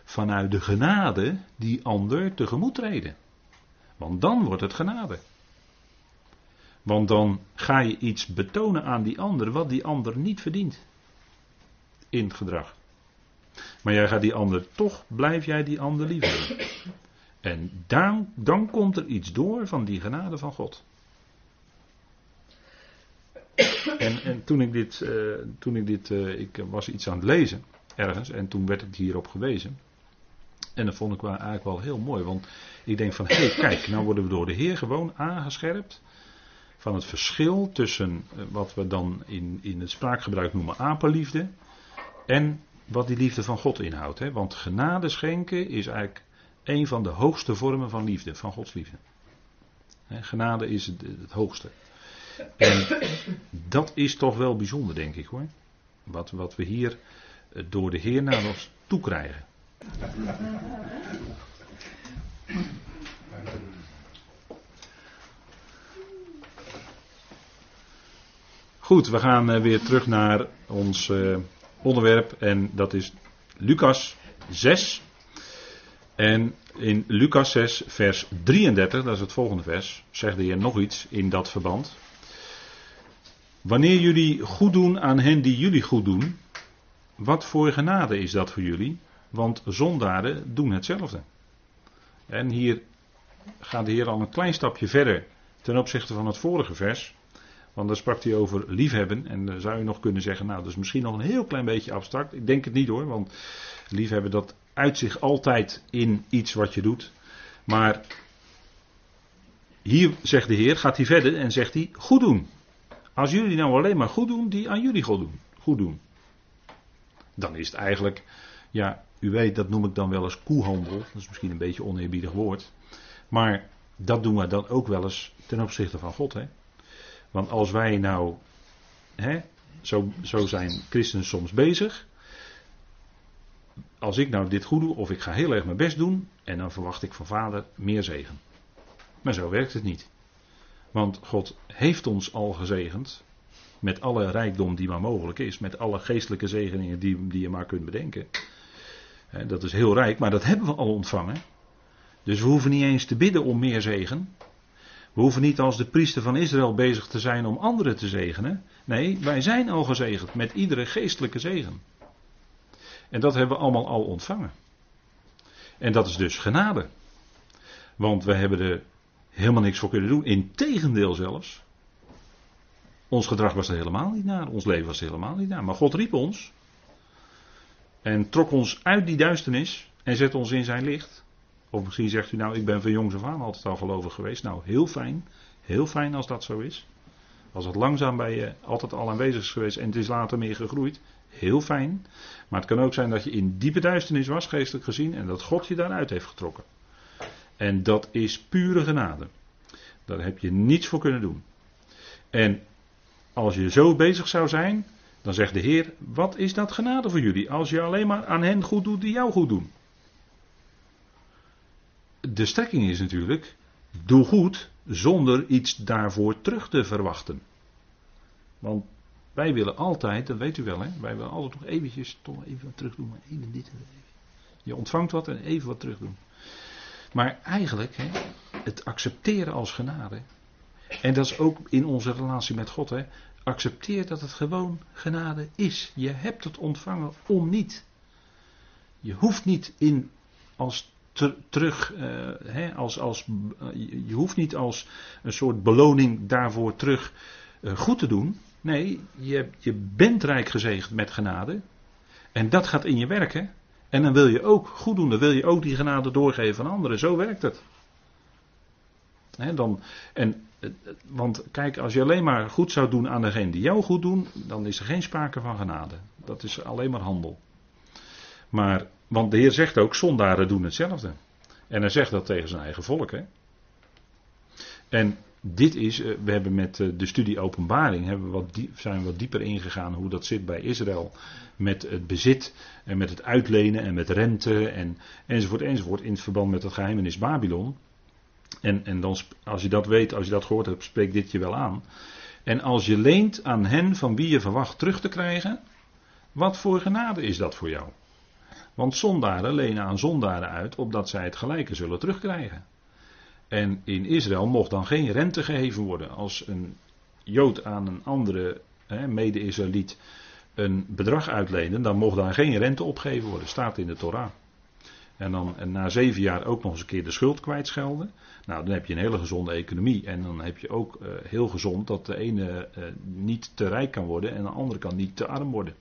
Speaker 1: vanuit de genade die ander tegemoet treden. Want dan wordt het genade. Want dan ga je iets betonen aan die ander wat die ander niet verdient. In het gedrag. Maar jij gaat die ander toch, blijf jij die ander lief. En dan, dan komt er iets door van die genade van God. En, en toen ik dit, uh, toen ik dit uh, ik was iets aan het lezen ergens en toen werd het hierop gewezen. En dat vond ik eigenlijk wel heel mooi, want ik denk van, hé hey, kijk, nou worden we door de Heer gewoon aangescherpt van het verschil tussen uh, wat we dan in, in het spraakgebruik noemen apenliefde en wat die liefde van God inhoudt. Hè? Want genade schenken is eigenlijk een van de hoogste vormen van liefde, van Gods liefde. Hè, genade is het, het hoogste. En dat is toch wel bijzonder, denk ik hoor. Wat, wat we hier eh, door de Heer naar ons toe krijgen. Goed, we gaan eh, weer terug naar ons eh, onderwerp en dat is Lucas 6. En in Lucas 6, vers 33, dat is het volgende vers, zegt de Heer nog iets in dat verband. Wanneer jullie goed doen aan hen die jullie goed doen, wat voor genade is dat voor jullie? Want zondaren doen hetzelfde. En hier gaat de Heer al een klein stapje verder ten opzichte van het vorige vers. Want daar sprak hij over liefhebben. En dan zou je nog kunnen zeggen, nou dat is misschien nog een heel klein beetje abstract. Ik denk het niet hoor, want liefhebben dat uit zich altijd in iets wat je doet. Maar hier zegt de Heer, gaat hij verder en zegt hij goed doen. Als jullie nou alleen maar goed doen, die aan jullie goed doen. Goed doen. Dan is het eigenlijk, ja, u weet, dat noem ik dan wel eens koehandel. Dat is misschien een beetje een oneerbiedig woord. Maar dat doen we dan ook wel eens ten opzichte van God. Hè? Want als wij nou, hè, zo, zo zijn christenen soms bezig. Als ik nou dit goed doe, of ik ga heel erg mijn best doen, en dan verwacht ik van vader meer zegen. Maar zo werkt het niet. Want God heeft ons al gezegend. Met alle rijkdom die maar mogelijk is. Met alle geestelijke zegeningen die, die je maar kunt bedenken. Dat is heel rijk, maar dat hebben we al ontvangen. Dus we hoeven niet eens te bidden om meer zegen. We hoeven niet als de priester van Israël bezig te zijn om anderen te zegenen. Nee, wij zijn al gezegend met iedere geestelijke zegen. En dat hebben we allemaal al ontvangen. En dat is dus genade. Want we hebben er helemaal niks voor kunnen doen. Integendeel zelfs. Ons gedrag was er helemaal niet naar. Ons leven was er helemaal niet naar. Maar God riep ons. En trok ons uit die duisternis. En zette ons in zijn licht. Of misschien zegt u nou, ik ben van jongs af aan altijd al gelovig geweest. Nou, heel fijn. Heel fijn als dat zo is. Als het langzaam bij je altijd al aanwezig is geweest en het is later meer gegroeid. Heel fijn. Maar het kan ook zijn dat je in diepe duisternis was, geestelijk gezien. En dat God je daaruit heeft getrokken. En dat is pure genade. Daar heb je niets voor kunnen doen. En als je zo bezig zou zijn, dan zegt de Heer: Wat is dat genade voor jullie? Als je alleen maar aan hen goed doet die jou goed doen. De strekking is natuurlijk: doe goed zonder iets daarvoor terug te verwachten. Want wij willen altijd, dat weet u wel, hè, wij willen altijd nog eventjes toch even wat terug doen, maar even dit. Je ontvangt wat en even wat terug doen. Maar eigenlijk, hè, het accepteren als genade. En dat is ook in onze relatie met God. Hè, accepteer dat het gewoon genade is. Je hebt het ontvangen om niet. Je hoeft niet in als terug, uh, hè, als, als, je hoeft niet als een soort beloning daarvoor terug uh, goed te doen. Nee, je, je bent rijk gezegend met genade. En dat gaat in je werken. En dan wil je ook goed doen, dan wil je ook die genade doorgeven aan anderen. Zo werkt het. Dan, en, want kijk, als je alleen maar goed zou doen aan degene die jou goed doen, dan is er geen sprake van genade. Dat is alleen maar handel. Maar, want de Heer zegt ook, zondaren doen hetzelfde. En hij zegt dat tegen zijn eigen volk. Hè? En dit is, eh, we hebben met eh, de studie openbaring, hebben wat zijn we wat dieper ingegaan hoe dat zit bij Israël. Met het bezit en met het uitlenen en met rente en, enzovoort enzovoort in het verband met het geheimenis Babylon. En, en dan, als je dat weet, als je dat gehoord hebt, spreekt dit je wel aan. En als je leent aan hen van wie je verwacht terug te krijgen, wat voor genade is dat voor jou? Want zondaren lenen aan zondaren uit, opdat zij het gelijke zullen terugkrijgen. En in Israël mocht dan geen rente geheven worden. Als een Jood aan een andere mede-Israëliet een bedrag uitleende, dan mocht daar geen rente opgegeven worden. Staat in de Torah. En dan en na zeven jaar ook nog eens een keer de schuld kwijtschelden. Nou, dan heb je een hele gezonde economie. En dan heb je ook uh, heel gezond dat de ene uh, niet te rijk kan worden en de andere kan niet te arm worden.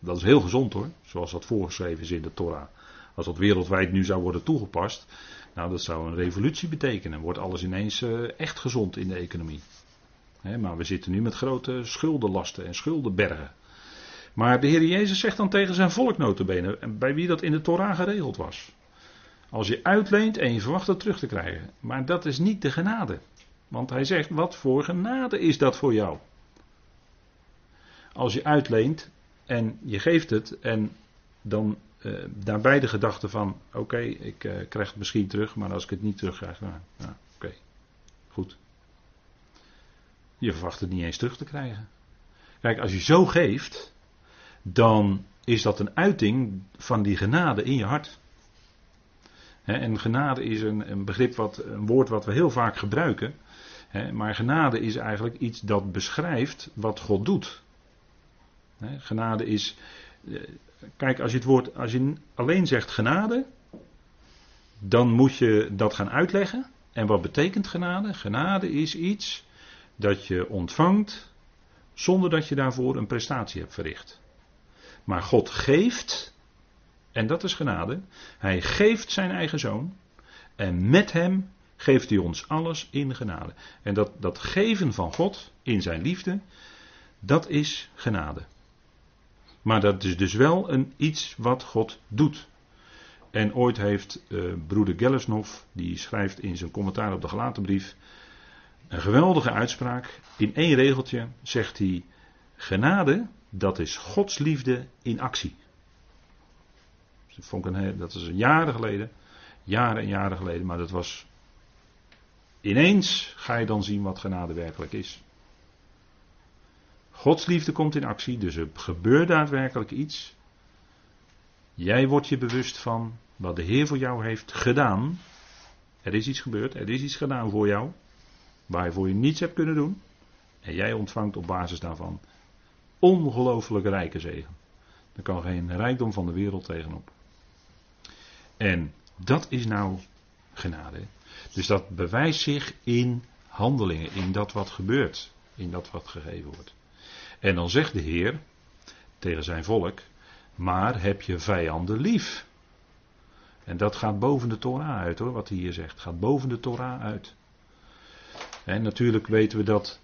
Speaker 1: Dat is heel gezond hoor, zoals dat voorgeschreven is in de Torah. Als dat wereldwijd nu zou worden toegepast, nou dat zou een revolutie betekenen. Wordt alles ineens uh, echt gezond in de economie. Maar we zitten nu met grote schuldenlasten en schuldenbergen. Maar de Heer Jezus zegt dan tegen zijn volk notabene, bij wie dat in de Torah geregeld was. Als je uitleent en je verwacht het terug te krijgen. Maar dat is niet de genade. Want hij zegt, wat voor genade is dat voor jou? Als je uitleent en je geeft het en dan uh, daarbij de gedachte van, oké, ik uh, krijg het misschien terug, maar als ik het niet terugkrijg, nou oké, goed. Je verwacht het niet eens terug te krijgen. Kijk, als je zo geeft, dan is dat een uiting van die genade in je hart. en genade is een, begrip wat, een woord wat we heel vaak gebruiken. maar genade is eigenlijk iets dat beschrijft wat God doet. genade is. Eh, kijk, als je het woord. Als je alleen zegt genade. dan moet je dat gaan uitleggen. En wat betekent genade? Genade is iets dat je ontvangt. zonder dat je daarvoor een prestatie hebt verricht. Maar God geeft, en dat is genade, hij geeft zijn eigen zoon en met hem geeft hij ons alles in genade. En dat, dat geven van God in zijn liefde, dat is genade. Maar dat is dus wel een iets wat God doet. En ooit heeft uh, broeder Gellersnoff, die schrijft in zijn commentaar op de gelaten brief, een geweldige uitspraak. In één regeltje zegt hij: Genade dat is Gods liefde in actie. Dat, is jaren geleden, jaren en jaren geleden, maar dat was. Ineens ga je dan zien wat genade werkelijk is. Gods liefde komt in actie, dus er gebeurt daadwerkelijk iets. Jij wordt je bewust van wat de Heer voor jou heeft gedaan. Er is iets gebeurd, er is iets gedaan voor jou. waarvoor je niets hebt kunnen doen. En jij ontvangt op basis daarvan ongelooflijk rijke zegen. Daar kan geen rijkdom van de wereld tegenop. En dat is nou genade. Dus dat bewijst zich in handelingen, in dat wat gebeurt, in dat wat gegeven wordt. En dan zegt de Heer tegen zijn volk, maar heb je vijanden lief. En dat gaat boven de Torah uit hoor, wat hij hier zegt. Gaat boven de Torah uit. En natuurlijk weten we dat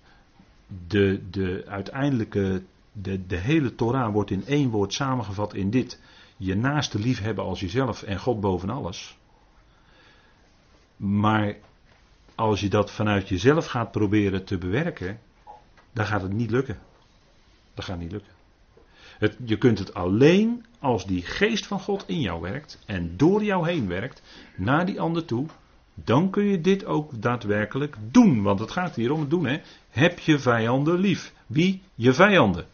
Speaker 1: de, de uiteindelijke, de, de hele Torah wordt in één woord samengevat in dit. Je naaste lief hebben als jezelf en God boven alles. Maar als je dat vanuit jezelf gaat proberen te bewerken, dan gaat het niet lukken. Dat gaat niet lukken. Het, je kunt het alleen als die geest van God in jou werkt en door jou heen werkt naar die ander toe. Dan kun je dit ook daadwerkelijk doen. Want het gaat hier om het doen. Hè? Heb je vijanden lief? Wie? Je vijanden.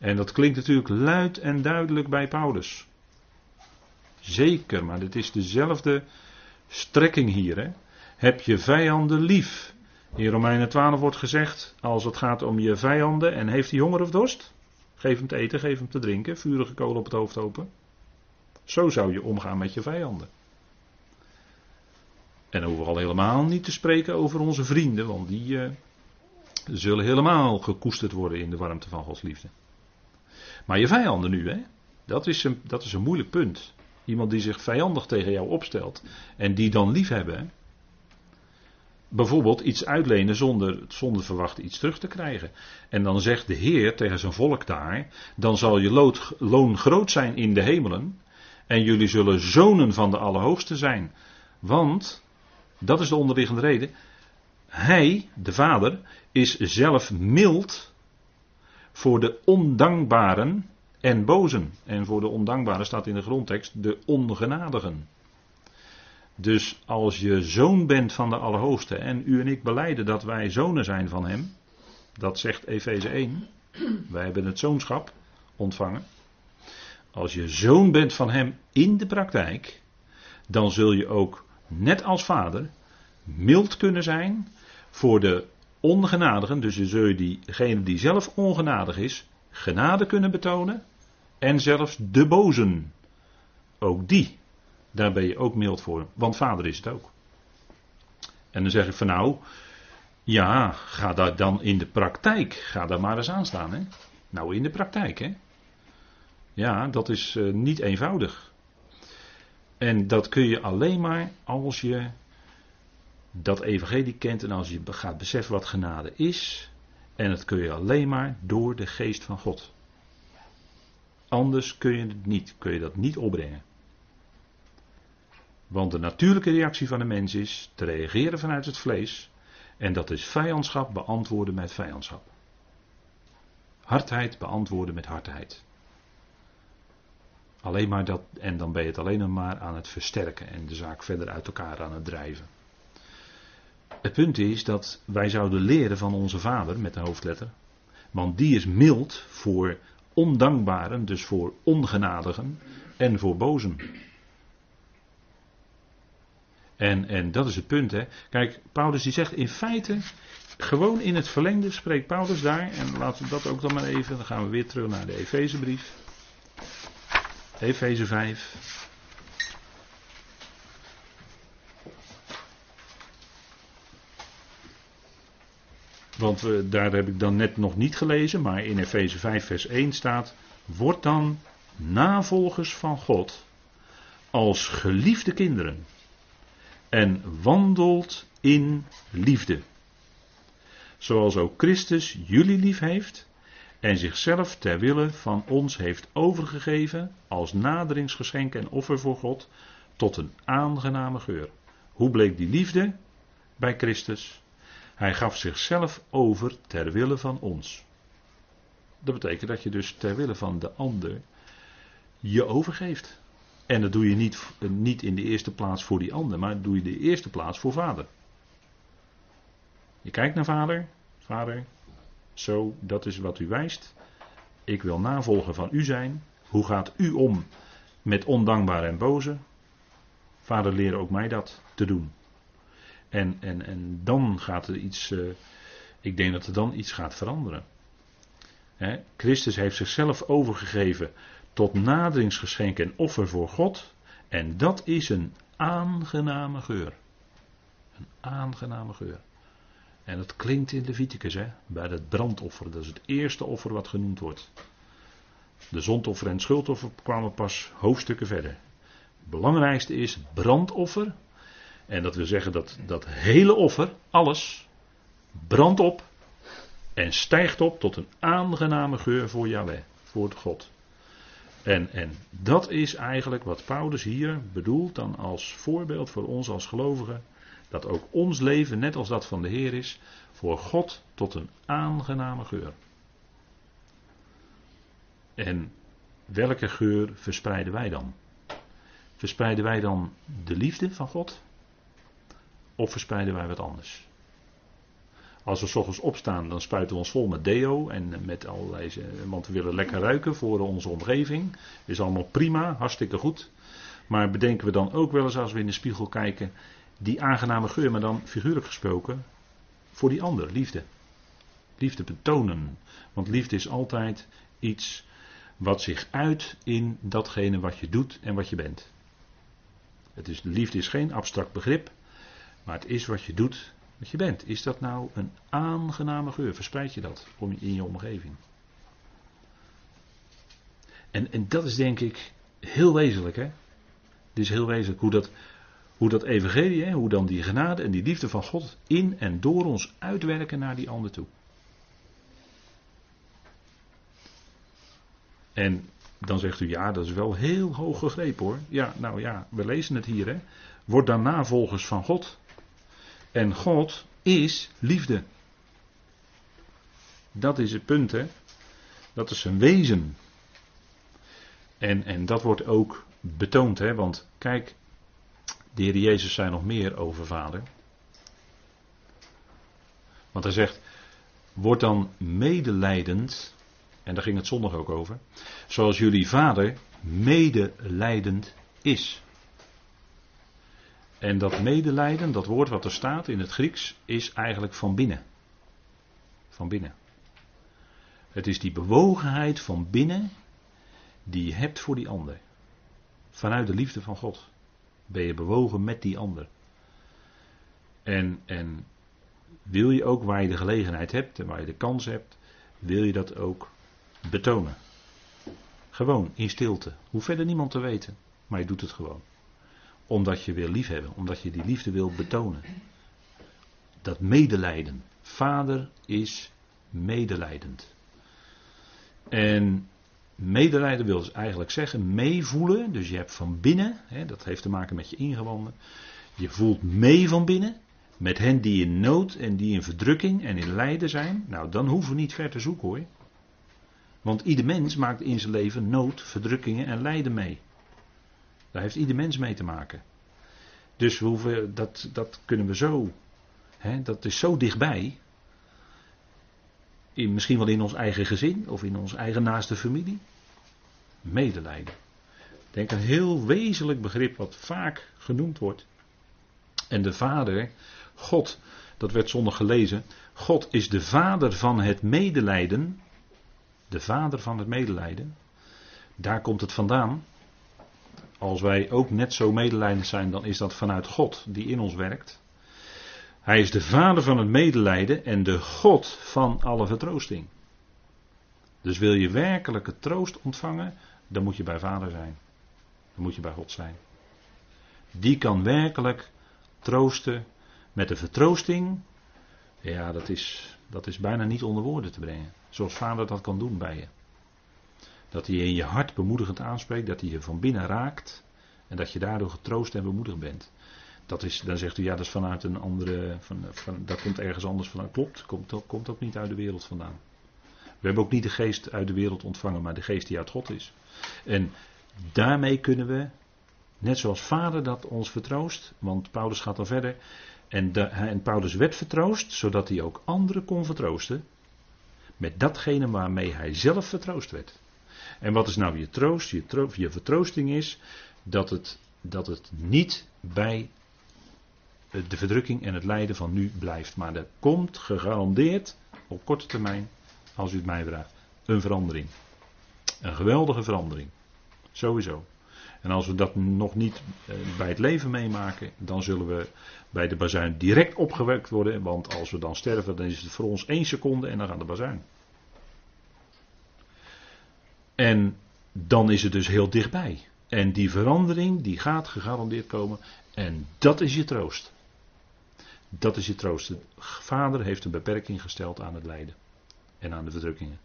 Speaker 1: En dat klinkt natuurlijk luid en duidelijk bij Paulus. Zeker, maar het is dezelfde strekking hier. Hè? Heb je vijanden lief? In Romeinen 12 wordt gezegd, als het gaat om je vijanden en heeft hij honger of dorst? Geef hem te eten, geef hem te drinken, vurige kolen op het hoofd open. Zo zou je omgaan met je vijanden. En dan hoeven we al helemaal niet te spreken over onze vrienden, want die uh, zullen helemaal gekoesterd worden in de warmte van Gods liefde. Maar je vijanden nu, hè? Dat is een, dat is een moeilijk punt. Iemand die zich vijandig tegen jou opstelt en die dan lief hebben bijvoorbeeld iets uitlenen zonder, zonder verwachten iets terug te krijgen. En dan zegt de Heer tegen zijn volk daar: dan zal je loon groot zijn in de hemelen. En jullie zullen zonen van de Allerhoogste zijn. Want, dat is de onderliggende reden. Hij, de Vader, is zelf mild voor de ondankbaren en bozen. En voor de ondankbaren staat in de grondtekst de ongenadigen. Dus als je zoon bent van de Allerhoogste en u en ik beleiden dat wij zonen zijn van Hem, dat zegt Efeze 1, wij hebben het zoonschap ontvangen. Als je zoon bent van Hem in de praktijk, dan zul je ook, net als vader, mild kunnen zijn voor de ongenadigen. Dus je diegene die zelf ongenadig is, genade kunnen betonen. En zelfs de bozen, ook die daar ben je ook mild voor, want vader is het ook. En dan zeg ik van nou, ja, ga daar dan in de praktijk, ga daar maar eens aan staan. Hè? Nou, in de praktijk, hè? Ja, dat is uh, niet eenvoudig. En dat kun je alleen maar als je dat evangelie kent en als je gaat beseffen wat genade is. En dat kun je alleen maar door de geest van God. Anders kun je het niet, kun je dat niet opbrengen. Want de natuurlijke reactie van de mens is te reageren vanuit het vlees. En dat is vijandschap beantwoorden met vijandschap. Hardheid beantwoorden met hardheid. Alleen maar dat, en dan ben je het alleen maar aan het versterken en de zaak verder uit elkaar aan het drijven. Het punt is dat wij zouden leren van onze vader met de hoofdletter. Want die is mild voor ondankbaren, dus voor ongenadigen en voor bozen. En, en dat is het punt. Hè. Kijk, Paulus die zegt in feite, gewoon in het verlengde spreekt Paulus daar. En laten we dat ook dan maar even. Dan gaan we weer terug naar de Efezebrief. Efeze 5. Want we, daar heb ik dan net nog niet gelezen, maar in Efeze 5 vers 1 staat, word dan navolgers van God als geliefde kinderen en wandelt in liefde. Zoals ook Christus jullie lief heeft en zichzelf ter wille van ons heeft overgegeven als naderingsgeschenk en offer voor God tot een aangename geur. Hoe bleek die liefde bij Christus? Hij gaf zichzelf over ter wille van ons. Dat betekent dat je dus ter wille van de ander je overgeeft. En dat doe je niet, niet in de eerste plaats voor die ander, maar doe je de eerste plaats voor vader. Je kijkt naar vader, vader, zo, dat is wat u wijst. Ik wil navolger van u zijn. Hoe gaat u om met ondankbare en boze? Vader, leer ook mij dat te doen. En, en, en dan gaat er iets, uh, ik denk dat er dan iets gaat veranderen. Christus heeft zichzelf overgegeven tot naderingsgeschenk en offer voor God. En dat is een aangename geur. Een aangename geur. En dat klinkt in Leviticus, hè, bij het brandoffer. Dat is het eerste offer wat genoemd wordt. De zondoffer en schuldoffer kwamen pas hoofdstukken verder. Het belangrijkste is brandoffer. En dat wil zeggen dat dat hele offer, alles, brandt op en stijgt op tot een aangename geur voor Yahweh, voor God. En, en dat is eigenlijk wat Paulus hier bedoelt dan als voorbeeld voor ons als gelovigen. Dat ook ons leven, net als dat van de Heer is, voor God tot een aangename geur. En welke geur verspreiden wij dan? Verspreiden wij dan de liefde van God? Of verspreiden wij wat anders? Als we s ochtends opstaan, dan spuiten we ons vol met deo en met allerlei. Want we willen lekker ruiken voor onze omgeving. Is allemaal prima, hartstikke goed. Maar bedenken we dan ook wel eens als we in de spiegel kijken. Die aangename geur, maar dan figuurlijk gesproken. Voor die ander, liefde. Liefde betonen. Want liefde is altijd iets wat zich uit in datgene wat je doet en wat je bent. Het is, liefde is geen abstract begrip, maar het is wat je doet, wat je bent. Is dat nou een aangename geur? Verspreid je dat in je omgeving? En, en dat is denk ik heel wezenlijk, hè? Dit is heel wezenlijk hoe dat, hoe dat evangelie, hè, hoe dan die genade en die liefde van God in en door ons uitwerken naar die ander toe. En dan zegt u ja, dat is wel heel hoog gegrepen hoor. Ja, nou ja, we lezen het hier hè. Word dan navolgers van God. En God is liefde. Dat is het punt hè. Dat is zijn wezen. En, en dat wordt ook betoond hè. Want kijk, de Heer Jezus zei nog meer over vader. Want hij zegt, word dan medelijdend en daar ging het zondag ook over. Zoals jullie vader medelijdend is. En dat medelijden, dat woord wat er staat in het Grieks, is eigenlijk van binnen. Van binnen. Het is die bewogenheid van binnen die je hebt voor die ander. Vanuit de liefde van God ben je bewogen met die ander. En, en wil je ook waar je de gelegenheid hebt en waar je de kans hebt, wil je dat ook betonen. Gewoon in stilte. Hoeft verder niemand te weten, maar je doet het gewoon. Omdat je wil liefhebben, omdat je die liefde wil betonen. Dat medelijden. Vader is medelijdend. En medelijden wil dus eigenlijk zeggen meevoelen. Dus je hebt van binnen, hè, dat heeft te maken met je ingewanden. Je voelt mee van binnen. Met hen die in nood en die in verdrukking en in lijden zijn. Nou, dan hoeven we niet ver te zoeken hoor. Want ieder mens maakt in zijn leven nood, verdrukkingen en lijden mee. Daar heeft ieder mens mee te maken. Dus we hoeven, dat, dat kunnen we zo, hè, dat is zo dichtbij. In, misschien wel in ons eigen gezin of in onze eigen naaste familie. Medelijden. Ik denk een heel wezenlijk begrip wat vaak genoemd wordt. En de Vader, God, dat werd zondag gelezen. God is de Vader van het medelijden de vader van het medelijden. Daar komt het vandaan. Als wij ook net zo medelijdend zijn, dan is dat vanuit God die in ons werkt. Hij is de vader van het medelijden en de God van alle vertroosting. Dus wil je werkelijke troost ontvangen, dan moet je bij vader zijn. Dan moet je bij God zijn. Die kan werkelijk troosten met de vertroosting. Ja, dat is, dat is bijna niet onder woorden te brengen. Zoals vader dat kan doen bij je. Dat hij in je hart bemoedigend aanspreekt, dat hij je van binnen raakt en dat je daardoor getroost en bemoedigd bent. Dat is, dan zegt u ja, dat is vanuit een andere, van, van, dat komt ergens anders vandaan. Klopt, komt, komt ook niet uit de wereld vandaan. We hebben ook niet de geest uit de wereld ontvangen, maar de geest die uit God is. En daarmee kunnen we, net zoals vader dat ons vertroost, want Paulus gaat dan verder, en, en Paulus werd vertroost, zodat hij ook anderen kon vertroosten met datgene waarmee hij zelf vertroost werd. En wat is nou je troost? Je, je vertroosting is dat het, dat het niet bij de verdrukking en het lijden van nu blijft. Maar er komt gegarandeerd op korte termijn, als u het mij vraagt, een verandering. Een geweldige verandering. Sowieso. En als we dat nog niet eh, bij het leven meemaken, dan zullen we bij de bazuin direct opgewekt worden. Want als we dan sterven, dan is het voor ons één seconde en dan gaat de bazuin. En dan is het dus heel dichtbij. En die verandering, die gaat gegarandeerd komen. En dat is je troost. Dat is je troost. De vader heeft een beperking gesteld aan het lijden. En aan de verdrukkingen.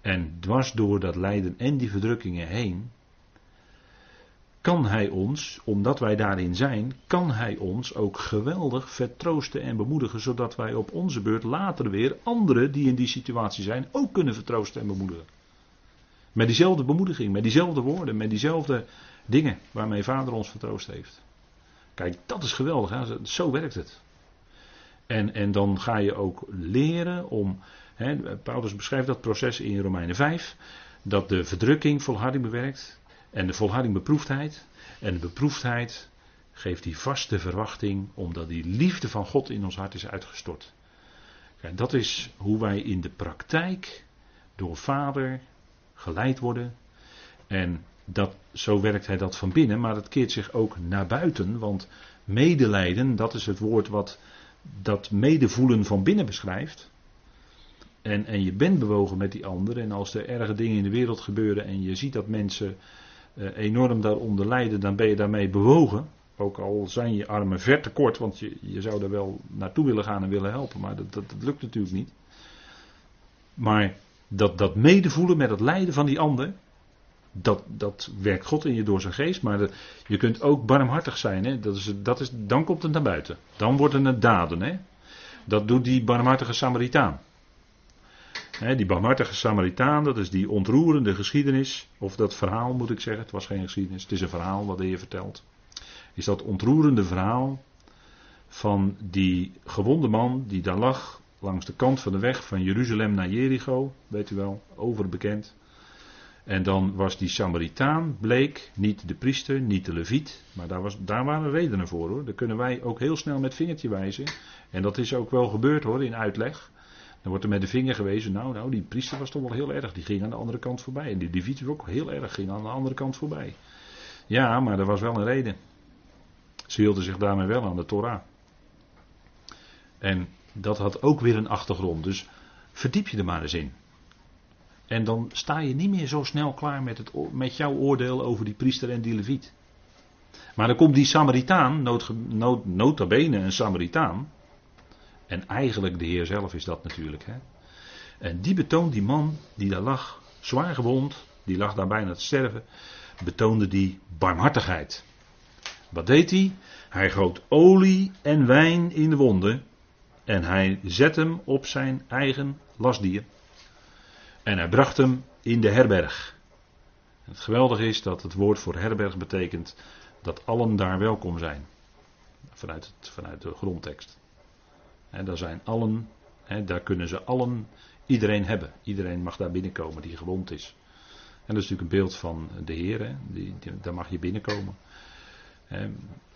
Speaker 1: En dwars door dat lijden en die verdrukkingen heen, kan Hij ons, omdat wij daarin zijn, kan Hij ons ook geweldig vertroosten en bemoedigen, zodat wij op onze beurt later weer anderen die in die situatie zijn ook kunnen vertroosten en bemoedigen. Met diezelfde bemoediging, met diezelfde woorden, met diezelfde dingen waarmee Vader ons vertroost heeft. Kijk, dat is geweldig, hè? zo werkt het. En, en dan ga je ook leren om, hè, Paulus beschrijft dat proces in Romeinen 5, dat de verdrukking volharding bewerkt, en de volharding beproefdheid. En de beproefdheid geeft die vaste verwachting, omdat die liefde van God in ons hart is uitgestort. Kijk, dat is hoe wij in de praktijk door Vader geleid worden. En dat, zo werkt hij dat van binnen, maar het keert zich ook naar buiten. Want medelijden, dat is het woord wat dat medevoelen van binnen beschrijft. En, en je bent bewogen met die ander. En als er erge dingen in de wereld gebeuren en je ziet dat mensen uh, enorm daaronder lijden, dan ben je daarmee bewogen. Ook al zijn je armen ver te kort, want je, je zou er wel naartoe willen gaan en willen helpen, maar dat, dat lukt natuurlijk niet. Maar dat, dat medevoelen met het lijden van die ander, dat, dat werkt God in je door zijn geest. Maar je kunt ook barmhartig zijn. Hè? Dat is, dat is, dan komt het naar buiten. Dan worden het daden. Hè? Dat doet die barmhartige Samaritaan die barmhartige Samaritaan, dat is die ontroerende geschiedenis, of dat verhaal moet ik zeggen, het was geen geschiedenis, het is een verhaal wat de Heer vertelt. Is dat ontroerende verhaal van die gewonde man die daar lag langs de kant van de weg van Jeruzalem naar Jericho, weet u wel, overbekend. En dan was die Samaritaan, bleek, niet de priester, niet de leviet, maar daar, was, daar waren redenen voor hoor. Daar kunnen wij ook heel snel met vingertje wijzen. En dat is ook wel gebeurd hoor, in uitleg. Dan wordt er met de vinger gewezen, nou, nou, die priester was toch wel heel erg, die ging aan de andere kant voorbij. En die leviet was ook heel erg, ging aan de andere kant voorbij. Ja, maar er was wel een reden. Ze hielden zich daarmee wel aan de Torah. En dat had ook weer een achtergrond, dus verdiep je er maar eens in. En dan sta je niet meer zo snel klaar met, het, met jouw oordeel over die priester en die leviet. Maar dan komt die Samaritaan, nood, nood, een Samaritaan, en eigenlijk de Heer zelf is dat natuurlijk. Hè? En die betoont die man die daar lag, zwaar gewond, die lag daar bijna te sterven, betoonde die barmhartigheid. Wat deed hij? Hij goot olie en wijn in de wonden en hij zet hem op zijn eigen lastdier. En hij bracht hem in de herberg. Het geweldige is dat het woord voor herberg betekent dat allen daar welkom zijn. Vanuit, vanuit de grondtekst. En daar zijn allen, daar kunnen ze allen, iedereen hebben. Iedereen mag daar binnenkomen die gewond is. En dat is natuurlijk een beeld van de Heer, die, daar mag je binnenkomen.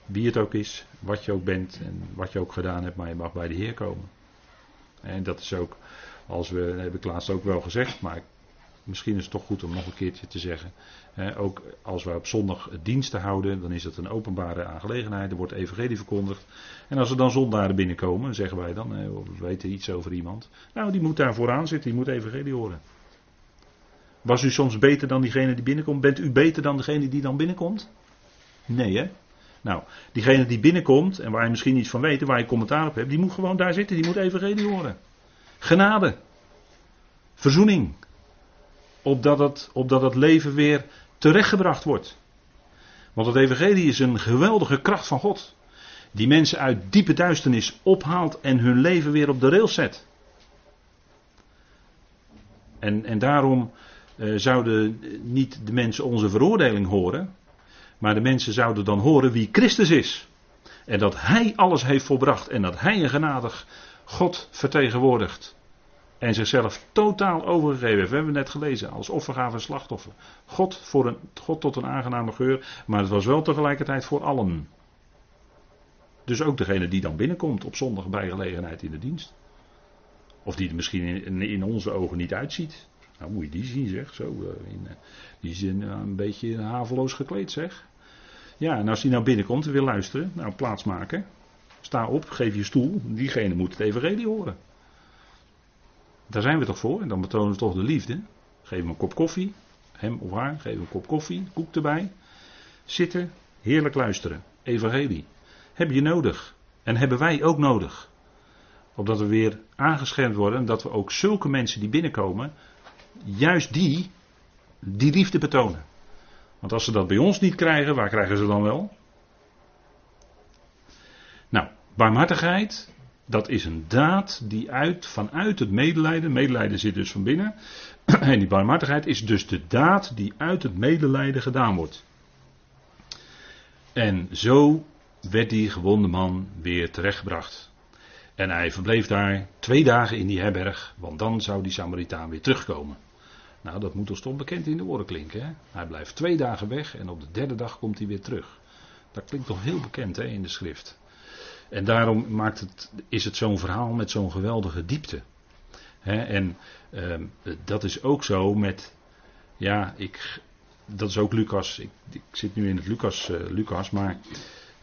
Speaker 1: Wie het ook is, wat je ook bent en wat je ook gedaan hebt, maar je mag bij de Heer komen. En dat is ook, als we, dat heb ik laatst ook wel gezegd, maar misschien is het toch goed om nog een keertje te zeggen. ook als we op zondag diensten houden, dan is dat een openbare aangelegenheid. Er wordt evangelie verkondigd. En als er dan zondaren binnenkomen, zeggen wij dan, we weten iets over iemand. Nou, die moet daar vooraan zitten, die moet evangelie horen. Was u soms beter dan diegene die binnenkomt? Bent u beter dan degene die dan binnenkomt? Nee, hè? Nou, diegene die binnenkomt en waar je misschien iets van weet, waar je commentaar op hebt, die moet gewoon daar zitten, die moet evangelie horen. Genade. Verzoening opdat het, opdat het leven weer terechtgebracht wordt. Want het evangelie is een geweldige kracht van God. Die mensen uit diepe duisternis ophaalt en hun leven weer op de rails zet. En, en daarom eh, zouden niet de mensen onze veroordeling horen. Maar de mensen zouden dan horen wie Christus is. En dat Hij alles heeft volbracht. En dat Hij een genadig God vertegenwoordigt. En zichzelf totaal overgegeven heeft. We hebben net gelezen. Als offergave en slachtoffer. God, voor een, God tot een aangename geur. Maar het was wel tegelijkertijd voor allen. Dus ook degene die dan binnenkomt op zondag bij gelegenheid in de dienst. Of die er misschien in, in onze ogen niet uitziet. Nou moet je die zien zeg. Zo, eh, in, eh, die is een, een beetje haveloos gekleed zeg. Ja, en als die nou binnenkomt en wil luisteren, nou plaatsmaken. Sta op, geef je stoel. Diegene moet het evangelie horen. Daar zijn we toch voor? En dan betonen we toch de liefde. Geef hem een kop koffie. Hem of haar, geef hem een kop koffie, koek erbij. Zitten, heerlijk luisteren. Evangelie. Heb je nodig. En hebben wij ook nodig. Opdat we weer aangeschermd worden. En dat we ook zulke mensen die binnenkomen. Juist die. Die liefde betonen. Want als ze dat bij ons niet krijgen, waar krijgen ze dan wel? Nou, barmhartigheid, dat is een daad die uit, vanuit het medelijden, medelijden zit dus van binnen, en die barmhartigheid is dus de daad die uit het medelijden gedaan wordt. En zo werd die gewonde man weer terechtgebracht. En hij verbleef daar twee dagen in die herberg, want dan zou die Samaritaan weer terugkomen. Nou, dat moet ons toch bekend in de oren klinken. Hè? Hij blijft twee dagen weg en op de derde dag komt hij weer terug. Dat klinkt toch heel bekend hè, in de schrift. En daarom maakt het, is het zo'n verhaal met zo'n geweldige diepte. en ehm, dat is ook zo met, ja, ik, dat is ook Lucas. Ik, zit nu in het Lucas, uh, Lucas maar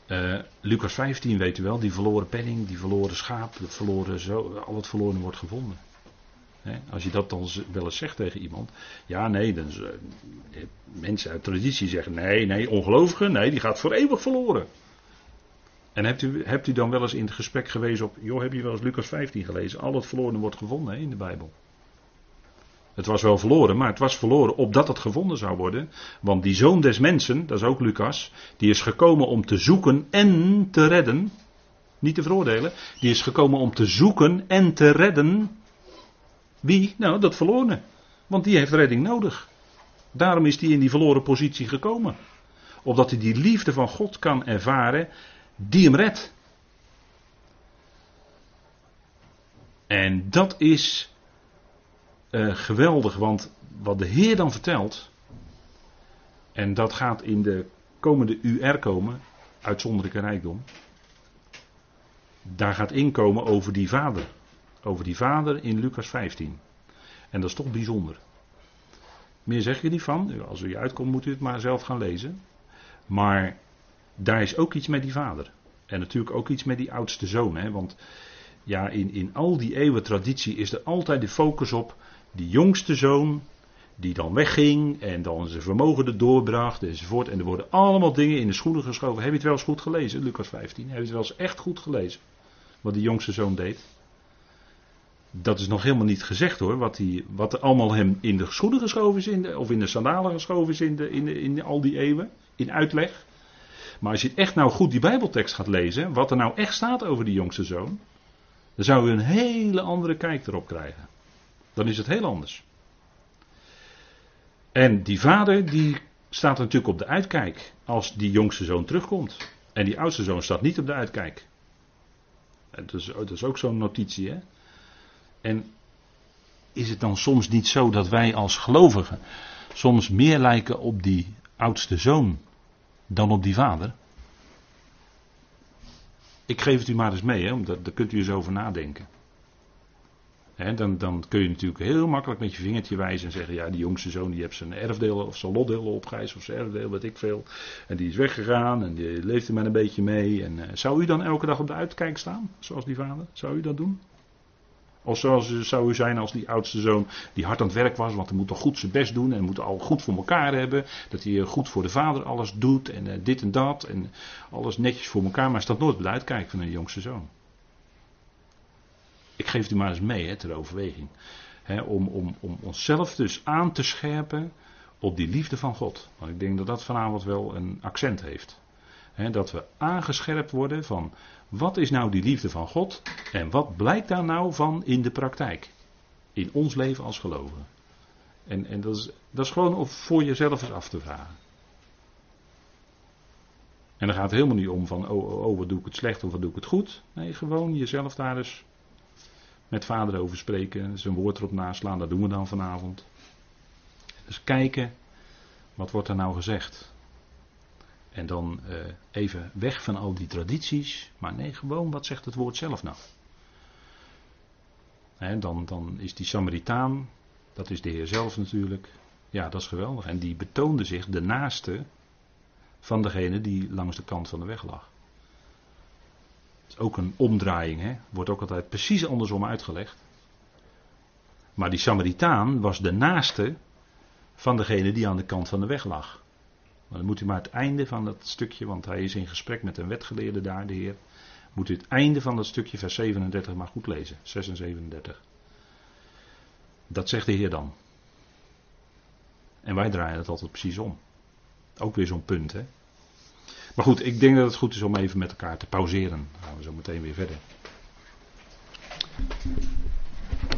Speaker 1: uh, Lucas 15 weet u wel, die verloren penning, die verloren schaap, het verloren zo, al het verloren wordt gevonden. als je dat dan wel eens zegt tegen iemand, ja, nee, dan, uh, mensen uit traditie zeggen, nee, nee, ongelovigen, nee, die gaat voor eeuwig verloren. En hebt u, hebt u dan wel eens in het gesprek gewezen op, joh, heb je wel eens Lucas 15 gelezen? Al het verloren wordt gevonden in de Bijbel. Het was wel verloren, maar het was verloren opdat het gevonden zou worden. Want die zoon des mensen, dat is ook Lucas, die is gekomen om te zoeken en te redden. Niet te veroordelen. Die is gekomen om te zoeken en te redden. Wie? Nou, dat verloren. Want die heeft redding nodig. Daarom is hij in die verloren positie gekomen. Opdat hij die liefde van God kan ervaren die hem redt. En dat is uh, geweldig, want wat de Heer dan vertelt, en dat gaat in de komende UR komen, uitzonderlijke rijkdom, daar gaat inkomen over die vader. Over die vader in Lucas 15. En dat is toch bijzonder. Meer zeg je niet van. Als u je uitkomt moet u het maar zelf gaan lezen. Maar daar is ook iets met die vader. En natuurlijk ook iets met die oudste zoon. Hè? Want ja, in, in al die eeuwen traditie is er altijd de focus op die jongste zoon. Die dan wegging en dan zijn vermogen er doorbracht enzovoort. En er worden allemaal dingen in de schoenen geschoven. Heb je het wel eens goed gelezen, Lucas 15? Heb je het wel eens echt goed gelezen? Wat die jongste zoon deed? Dat is nog helemaal niet gezegd hoor. Wat, wat er allemaal hem in de schoenen geschoven is. In de, of in de sandalen geschoven is in, de, in, de, in al die eeuwen. In uitleg. Maar als je echt nou goed die Bijbeltekst gaat lezen, wat er nou echt staat over die jongste zoon, dan zou je een hele andere kijk erop krijgen. Dan is het heel anders. En die vader die staat natuurlijk op de uitkijk als die jongste zoon terugkomt. En die oudste zoon staat niet op de uitkijk. Dat is, dat is ook zo'n notitie. Hè? En is het dan soms niet zo dat wij als gelovigen soms meer lijken op die oudste zoon dan op die vader? Ik geef het u maar eens mee, hè, omdat, daar kunt u eens over nadenken. Dan, dan, kun je natuurlijk heel makkelijk met je vingertje wijzen en zeggen: ja, die jongste zoon die heeft zijn erfdelen of zijn lotdelen opgeëist of zijn erfdeel, weet ik veel. En die is weggegaan en die leeft er maar een beetje mee. En, uh, zou u dan elke dag op de uitkijk staan, zoals die vader? Zou u dat doen? Of zoals zou u zijn als die oudste zoon die hard aan het werk was, want hij moet toch goed zijn best doen en moet al goed voor elkaar hebben. Dat hij goed voor de vader alles doet en eh, dit en dat en alles netjes voor elkaar, maar staat nooit bij de uitkijk van een jongste zoon. Ik geef u maar eens mee hè, ter overweging. om, om, om onszelf dus aan te scherpen op die liefde van God. Want ik denk dat dat vanavond wel een accent heeft. dat we aangescherpt worden van wat is nou die liefde van God en wat blijkt daar nou van in de praktijk? In ons leven als gelovigen. En, en dat, is, dat is gewoon om voor jezelf eens af te vragen. En dan gaat het helemaal niet om van, oh, oh, oh, wat doe ik het slecht of wat doe ik het goed. Nee, gewoon jezelf daar eens met vader over spreken, zijn woord erop naslaan, dat doen we dan vanavond. Dus kijken, wat wordt er nou gezegd? En dan uh, even weg van al die tradities. Maar nee, gewoon wat zegt het woord zelf nou? He, dan, dan is die Samaritaan, dat is de Heer zelf natuurlijk. Ja, dat is geweldig. En die betoonde zich de naaste van degene die langs de kant van de weg lag. Is ook een omdraaiing, hè? wordt ook altijd precies andersom uitgelegd. Maar die Samaritaan was de naaste van degene die aan de kant van de weg lag. Maar dan moet u maar het einde van dat stukje, want hij is in gesprek met een wetgeleerde daar, de Heer. Moet u het einde van dat stukje, vers 37, maar goed lezen. 6 en 37. Dat zegt de Heer dan. En wij draaien het altijd precies om. Ook weer zo'n punt, hè. Maar goed, ik denk dat het goed is om even met elkaar te pauzeren. Dan gaan we zo meteen weer verder.